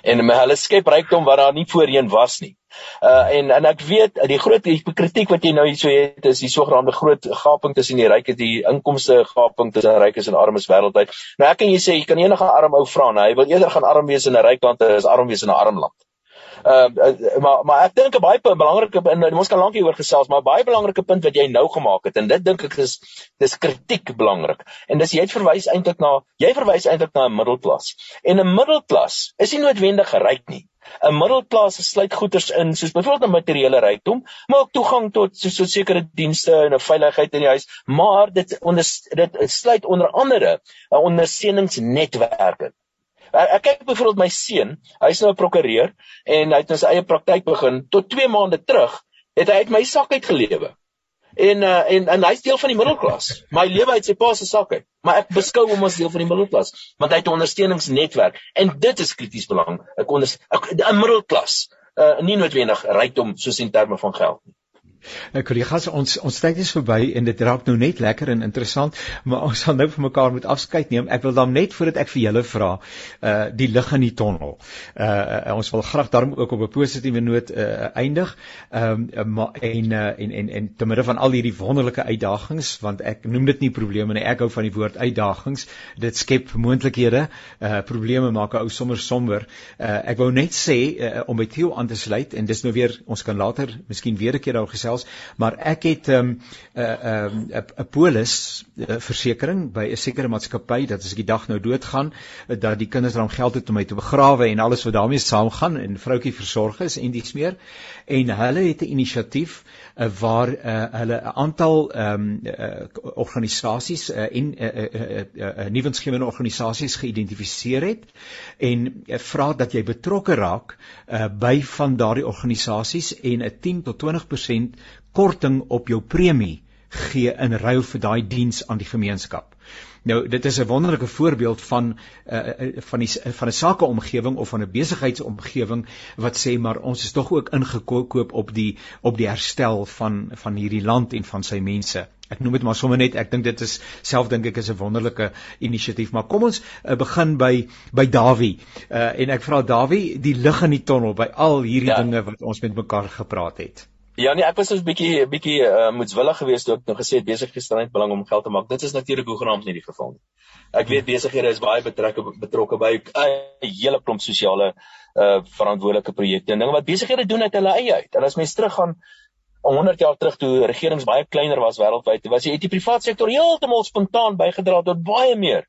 En hulle skep rykdom wat daar nie voorheen was nie. Uh en en ek weet die groot die kritiek wat jy nou hierso het is die sogenaamde groot gaping tussen die rykes die inkomste gaping tussen rykes en armes wêreldwyd. Nou ek kan jy sê jy kan enige arm ou vra, nou, hy wil eerder gaan arm wees in 'n ryk land as arm wees in 'n arm land. Uh, uh maar maar ek dink 'n baie belangrike en ons kan lank hieroor gesels, maar baie belangrike punt wat jy nou gemaak het en dit dink ek is dis kritiek belangrik. En dis jy het verwys eintlik na jy verwys eintlik na 'n middelklas. En 'n middelklas is nie noodwendig ryk nie. 'n Middelklas sluit goederes in soos byvoorbeeld 'n materiële rykdom, maar ook toegang tot so, so sekere dienste en 'n veiligheid in die huis, maar dit onder dit sluit onder andere 'n ondersteuningsnetwerk in. Ek kyk byvoorbeeld my seun, hy's nou 'n prokureur en hy het nou sy eie praktyk begin. Tot 2 maande terug het hy uit my sak uit gelewe en uh, en en hy's deel van die middelklas. My lewe uit sy pa se sak uit. Maar ek beskou hom as deel van die middelklas want hy het 'n ondersteuningsnetwerk en dit is krities belangrik. Ek onder 'n middelklas, uh, nie noodwendig rykdom soos in terme van geld nie. Nou kollegas, ons ons tyd is verby en dit raak nou net lekker en interessant, maar ons sal nou vir mekaar moet afskeid neem. Ek wil dan net voordat ek vir julle vra, uh die lig in die tonnel. Uh, ons wil graag daarom ook op 'n positiewe noot uh eindig. Ehm um, uh, en uh en en en te midde van al hierdie wonderlike uitdagings, want ek noem dit nie probleme nie, ek hou van die woord uitdagings. Dit skep moontlikhede. Uh probleme maak 'n ou sommer somber. Uh ek wou net sê uh, om by Theo aan te sluit en dis nou weer ons kan later miskien weer 'n keer daar gesels gesels, maar ek het 'n um, 'n uh, 'n 'n polis uh, versekering by 'n sekere maatskappy dat as ek die dag nou doodgaan, uh, dat die kinders dan geld het om my te begrawe en alles wat daarmee saamgaan en vroutjie versorg is en dies meer. En hulle het 'n inisiatief uh, waar uh, hulle 'n aantal ehm um, uh, organisasies uh, en 'n uh, uh, uh, uh, nuwensgewende organisasies geïdentifiseer het en uh, vra dat jy betrokke raak uh, by van daardie organisasies en 'n 10 tot 20% korting op jou premie gee in ruil vir daai diens aan die gemeenskap. Nou dit is 'n wonderlike voorbeeld van uh, van die van 'n sakeomgewing of van 'n besigheidsomgewing wat sê maar ons is tog ook ingekoop op die op die herstel van van hierdie land en van sy mense. Ek noem dit maar sommer net ek dink dit is self dink ek is 'n wonderlike inisiatief maar kom ons uh, begin by by Dawie uh, en ek vra Dawie die lig in die tonnel by al hierdie ja. dinge wat ons met mekaar gepraat het. Ja nee, ek was so 'n bietjie bietjie uh, moetswillig geweest toe ek nou gesê het besigheidsstryd belang om geld te maak. Dit is natuurlik hoegenaamd nie die geval nie. Ek weet besighede is baie betrokke betrokke by 'n hele klomp sosiale uh verantwoordelike projekte en dinge wat besighede doen uit hulle eie uit. En as mens teruggaan 100 jaar terug toe regerings baie kleiner was wêreldwyd, was die private sektor heeltemal spontaan bygedra tot baie meer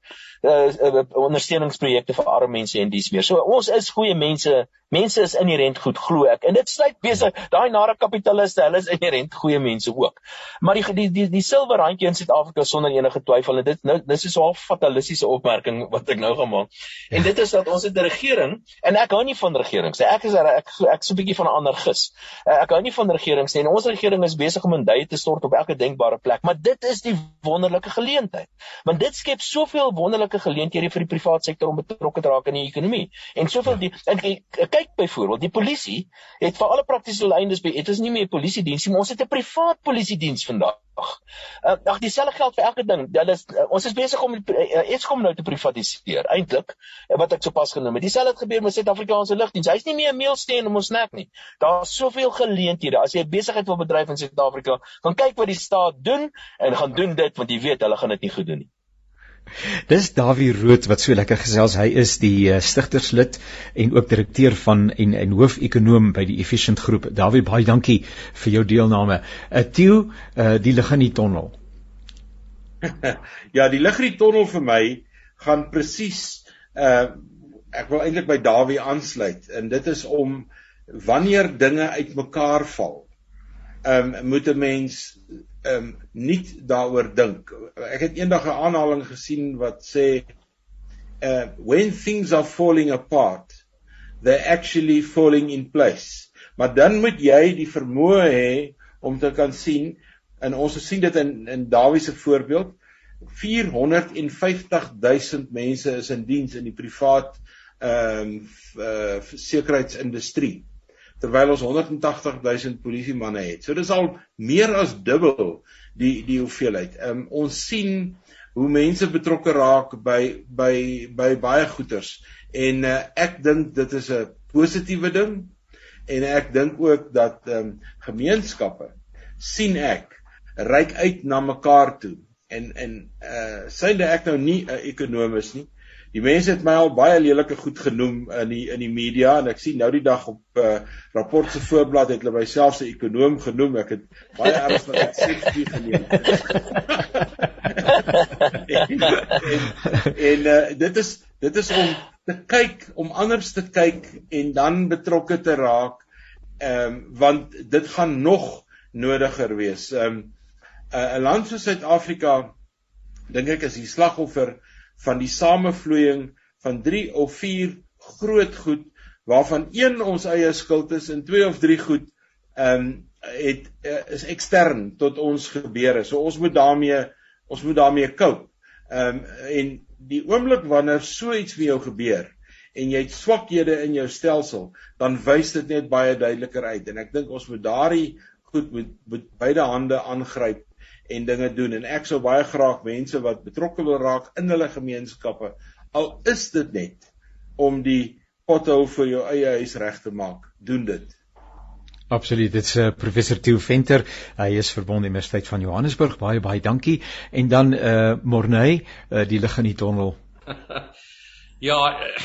uh, uh ondersteuningsprojekte vir arme mense en dies meer. So ons is goeie mense Mense is inherënt goed glo ek en dit sluit besig daai nare kapitaliste hulle is inherënt goeie mense ook. Maar die die die, die silwer randjie in Suid-Afrika sonder enige twyfel en dit nou dis is 'n fatalistiese opmerking wat ek nou gaan maak. En dit is dat ons het 'n regering en ek hou nie van regerings nie. Ek is ek ek, ek so 'n bietjie van 'n ander gis. Ek hou nie van regerings nie en ons regering is besig om in duie te stort op elke denkbare plek, maar dit is die wonderlike geleentheid. Want dit skep soveel wonderlike wonderlike geleenthede vir die private sektor om betrokke te raak in die ekonomie. En soveel die en kyk byvoorbeeld, die polisie het vir alle praktiese doeleindes by dit is nie meer polisie diens nie, maar ons het 'n privaat polisie diens vandag. Uh, ag dieselfde geld vir elke ding. Dit is uh, ons is besig om uh, Eskom nou te privatiseer eintlik uh, wat ek sopas genoem het. Dieselfde het gebeur met Suid-Afrikaanse lugdiens. Hy's nie meer 'n meelsteen om ons nek nie. Daar's soveel geleenthede as jy 'n besigheid wil bedryf in Suid-Afrika, gaan kyk wat die staat doen en gaan doen dit want jy weet hulle gaan dit nie goed doen nie. Dis Dawie Rood wat so lekker gesels. Hy is die uh, stigterslid en ook direkteur van en en hoofekonoom by die Efficient Groep. Dawie, baie dankie vir jou deelname. Uh, Tieu, uh, die lig in die tonnel. ja, die lig in die tonnel vir my gaan presies uh ek wil eintlik by Dawie aansluit en dit is om wanneer dinge uitmekaar val. Ehm um, moet 'n mens ehm um, nie daaroor dink. Ek het eendag 'n aanhaling gesien wat sê uh when things are falling apart they're actually falling in place. Maar dan moet jy die vermoë hê om te kan sien en ons sien dit in in Dawie se voorbeeld 450 000 mense is in diens in die privaat ehm um, uh, sekuriteitsindustrie terwyl ons 180 000 polisiemanne het. So dis al meer as dubbel die die hoeveelheid. Um, ons sien hoe mense betrokke raak by by by baie goeters en uh, ek dink dit is 'n positiewe ding en ek dink ook dat um, gemeenskappe sien ek reik uit na mekaar toe en en uh synde ek nou nie 'n ekonomus nie Die mense het my al baie lelike goed genoem in die in die media en ek sien nou die dag op uh, rapport se voorblad het hulle myself se ekonom genoem. Ek het baie erns met dit seksie geneem. en en, en uh, dit is dit is om te kyk om anders te kyk en dan betrokke te raak. Ehm um, want dit gaan nog nodiger wees. Ehm um, 'n uh, land soos Suid-Afrika dink ek is die slagoffer van die samevloeiing van 3 of 4 groot goed waarvan een ons eie skuld is en 2 of 3 goed ehm um, het uh, is ekstern tot ons gebeure. So ons moet daarmee ons moet daarmee cope. Ehm um, en die oomblik wanneer so iets vir jou gebeur en jy het swakhede in jou stelsel, dan wys dit net baie duideliker uit en ek dink ons moet daardie goed met, met beide hande aangryp en dinge doen. En ek sou baie graag mense wat betrokke wil raak in hulle gemeenskappe al is dit net om die pothou vir jou eie huis reg te maak doen dit. Absoluut dit's uh, professor Theo Venter. Hy is verbonde Universiteit van Johannesburg. Baie baie dankie. En dan eh uh, Morney uh, die lig in die tonnel. Ja uh...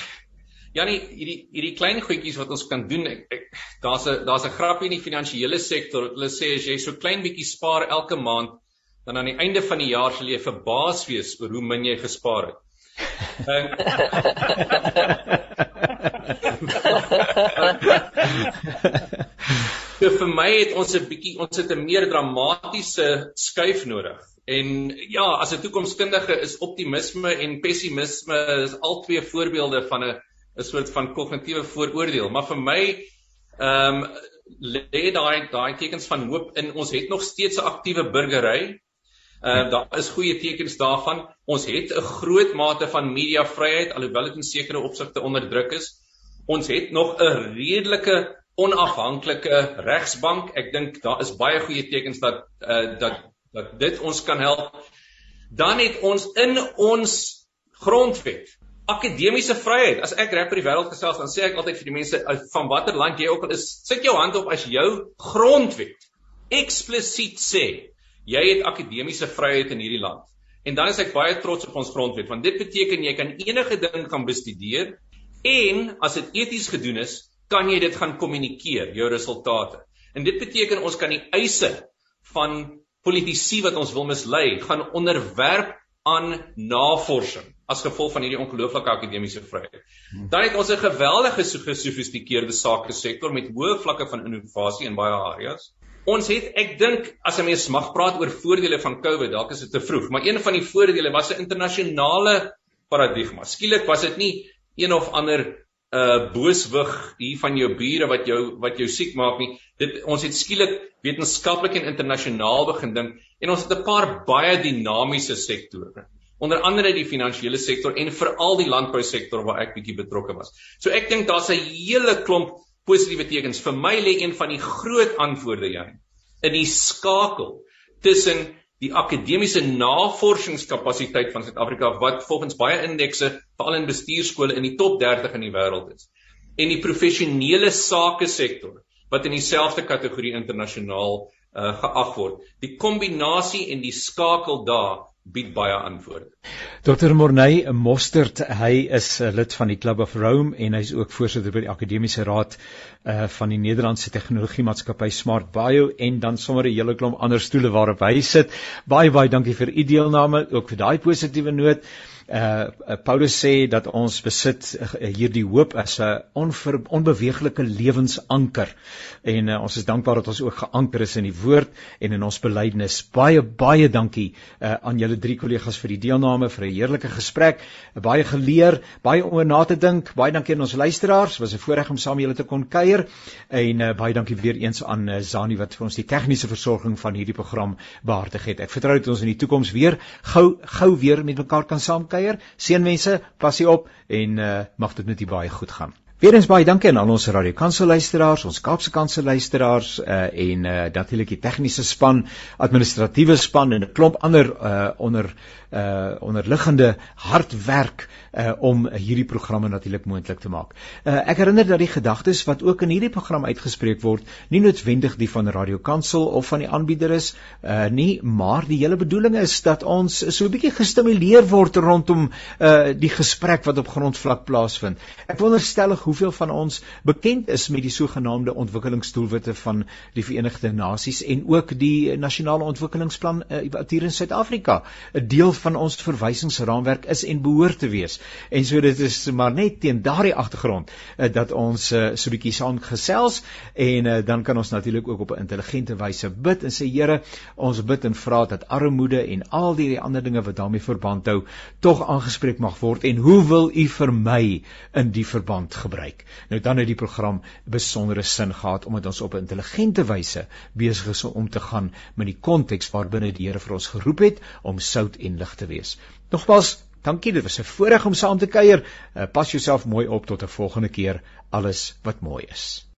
Janie, hierdie hierdie klein goedjies wat ons kan doen, ek, ek daar's 'n daar's 'n grappie in die finansiële sektor. Hulle sê as jy so klein bietjie spaar elke maand, dan aan die einde van die jaar sal jy verbaas wees oor hoe min jy gespaar het. so vir my het ons 'n bietjie ons het 'n meer dramatiese skuif nodig. En ja, as 'n toekomskundige is optimisme en pessimisme is al twee voorbeelde van 'n 'n soort van kognitiewe vooroordeel, maar vir my ehm um, lê daai daai tekens van hoop in ons het nog steeds 'n aktiewe burgery Uh daar is goeie tekens daarvan. Ons het 'n groot mate van mediavryheid alhoewel dit in sekere opsigte onderdruk is. Ons het nog 'n redelike onafhanklike regsbank. Ek dink daar is baie goeie tekens dat uh dat dat dit ons kan help. Dan het ons in ons grondwet akademiese vryheid. As ek reg oor die wêreld gesels, dan sê ek altyd vir die mense van watter land jy ook al is, sit jou hand op as jou grondwet eksplisiet sê jy het akademiese vryheid in hierdie land. En dan is ek baie trots op ons grondwet want dit beteken jy kan enige ding gaan bestudeer en as dit eties gedoen is, kan jy dit gaan kommunikeer, jou resultate. En dit beteken ons kan die eise van politici wat ons wil mislei, gaan onderwerp aan navorsing as gevolg van hierdie ongelooflike akademiese vryheid. Dan het ons 'n geweldige gesofistikeerde sake sektor met hoë vlakke van innovasie in baie areas. Ons het ek dink as 'n mens mag praat oor voordele van COVID, dalk is dit te vroeg, maar een van die voordele was 'n internasionale paradigma. Skielik was dit nie een of ander uh booswig hier van jou bure wat jou wat jou siek maak nie. Dit ons het skielik wetenskaplik en internasionaal begin dink en ons het 'n paar baie dinamiese sektore. onder andere die finansiële sektor en veral die landbousektor waar ek bietjie betrokke was. So ek dink daar's 'n hele klomp positiewe tekens. Vir my lê een van die groot antwoorde Jan in die skakel tussen die akademiese navorsingskapasiteit van Suid-Afrika wat volgens baie indekse veral in bestuurskole in die top 30 in die wêreld is en die professionele sake sektor wat in dieselfde kategorie internasionaal uh, geag word. Die kombinasie en die skakel daar bied baie antwoorde. Dr. Morney Mostert, hy is 'n uh, lid van die Club of Rome en hy's ook voorsitter by die Akademiese Raad uh van die Nederlandse Tegnologie Maatskappy Smart Bio en dan sommer 'n hele klomp ander stoele waarop hy sit. Baie baie dankie vir u deelname, ook vir daai positiewe noot uh Paulus sê dat ons besit uh, hierdie hoop as 'n onver, onbeweeglike lewensanker en uh, ons is dankbaar dat ons ook geanker is in die woord en in ons belydenis. Baie baie dankie uh, aan julle drie kollegas vir die deelname vir 'n heerlike gesprek. Baie geleer, baie om na te dink. Baie dankie aan ons luisteraars. Was 'n voorreg om saam julle te kon kuier en uh, baie dankie weer eens aan uh, Zani wat vir ons die tegniese versorging van hierdie program behartig het. Ek vertrou dat ons in die toekoms weer gou gou weer met mekaar kan saamkyk kuier. Seënwense, passie op en uh, mag dit met u baie goed gaan. Weerens baie dankie aan al ons Radio Kansel luisteraars, ons Kaapse Kansel luisteraars uh, en uh, natuurlik die tegniese span, administratiewe span en 'n klomp ander uh, onder uh onderliggende hardwerk uh om hierdie programme natuurlik moontlik te maak. Uh ek herinner dat die gedagtes wat ook in hierdie program uitgespreek word, nie noodwendig die van Radio Kansel of van die aanbieder is uh nie, maar die hele bedoeling is dat ons so 'n bietjie gestimuleer word rondom uh die gesprek wat op grondvlak plaasvind. Ek wonderstel hoeveel van ons bekend is met die sogenaamde ontwikkelingsdoelwitte van die Verenigde Nasies en ook die nasionale ontwikkelingsplan uh, wat hier in Suid-Afrika 'n deel van ons verwysingsraamwerk is en behoort te wees. En so dit is maar net teen daardie agtergrond uh, dat ons uh, so 'n bietjie saam gesels en uh, dan kan ons natuurlik ook op 'n intelligente wyse bid en sê Here, ons bid en vra dat armoede en al die ander dinge wat daarmee verband hou tog aangespreek mag word en hoe wil u vir my in die verband gebruik? Nou dan het die program besondere sin gehad omdat ons op 'n intelligente wyse besig is om te gaan met die konteks waarbinne die Here vir ons geroep het om sout en lig te wees. Nogmaals, dankie, dit was 'n voorreg om saam te kuier. Uh, pas jouself mooi op tot 'n volgende keer. Alles wat mooi is.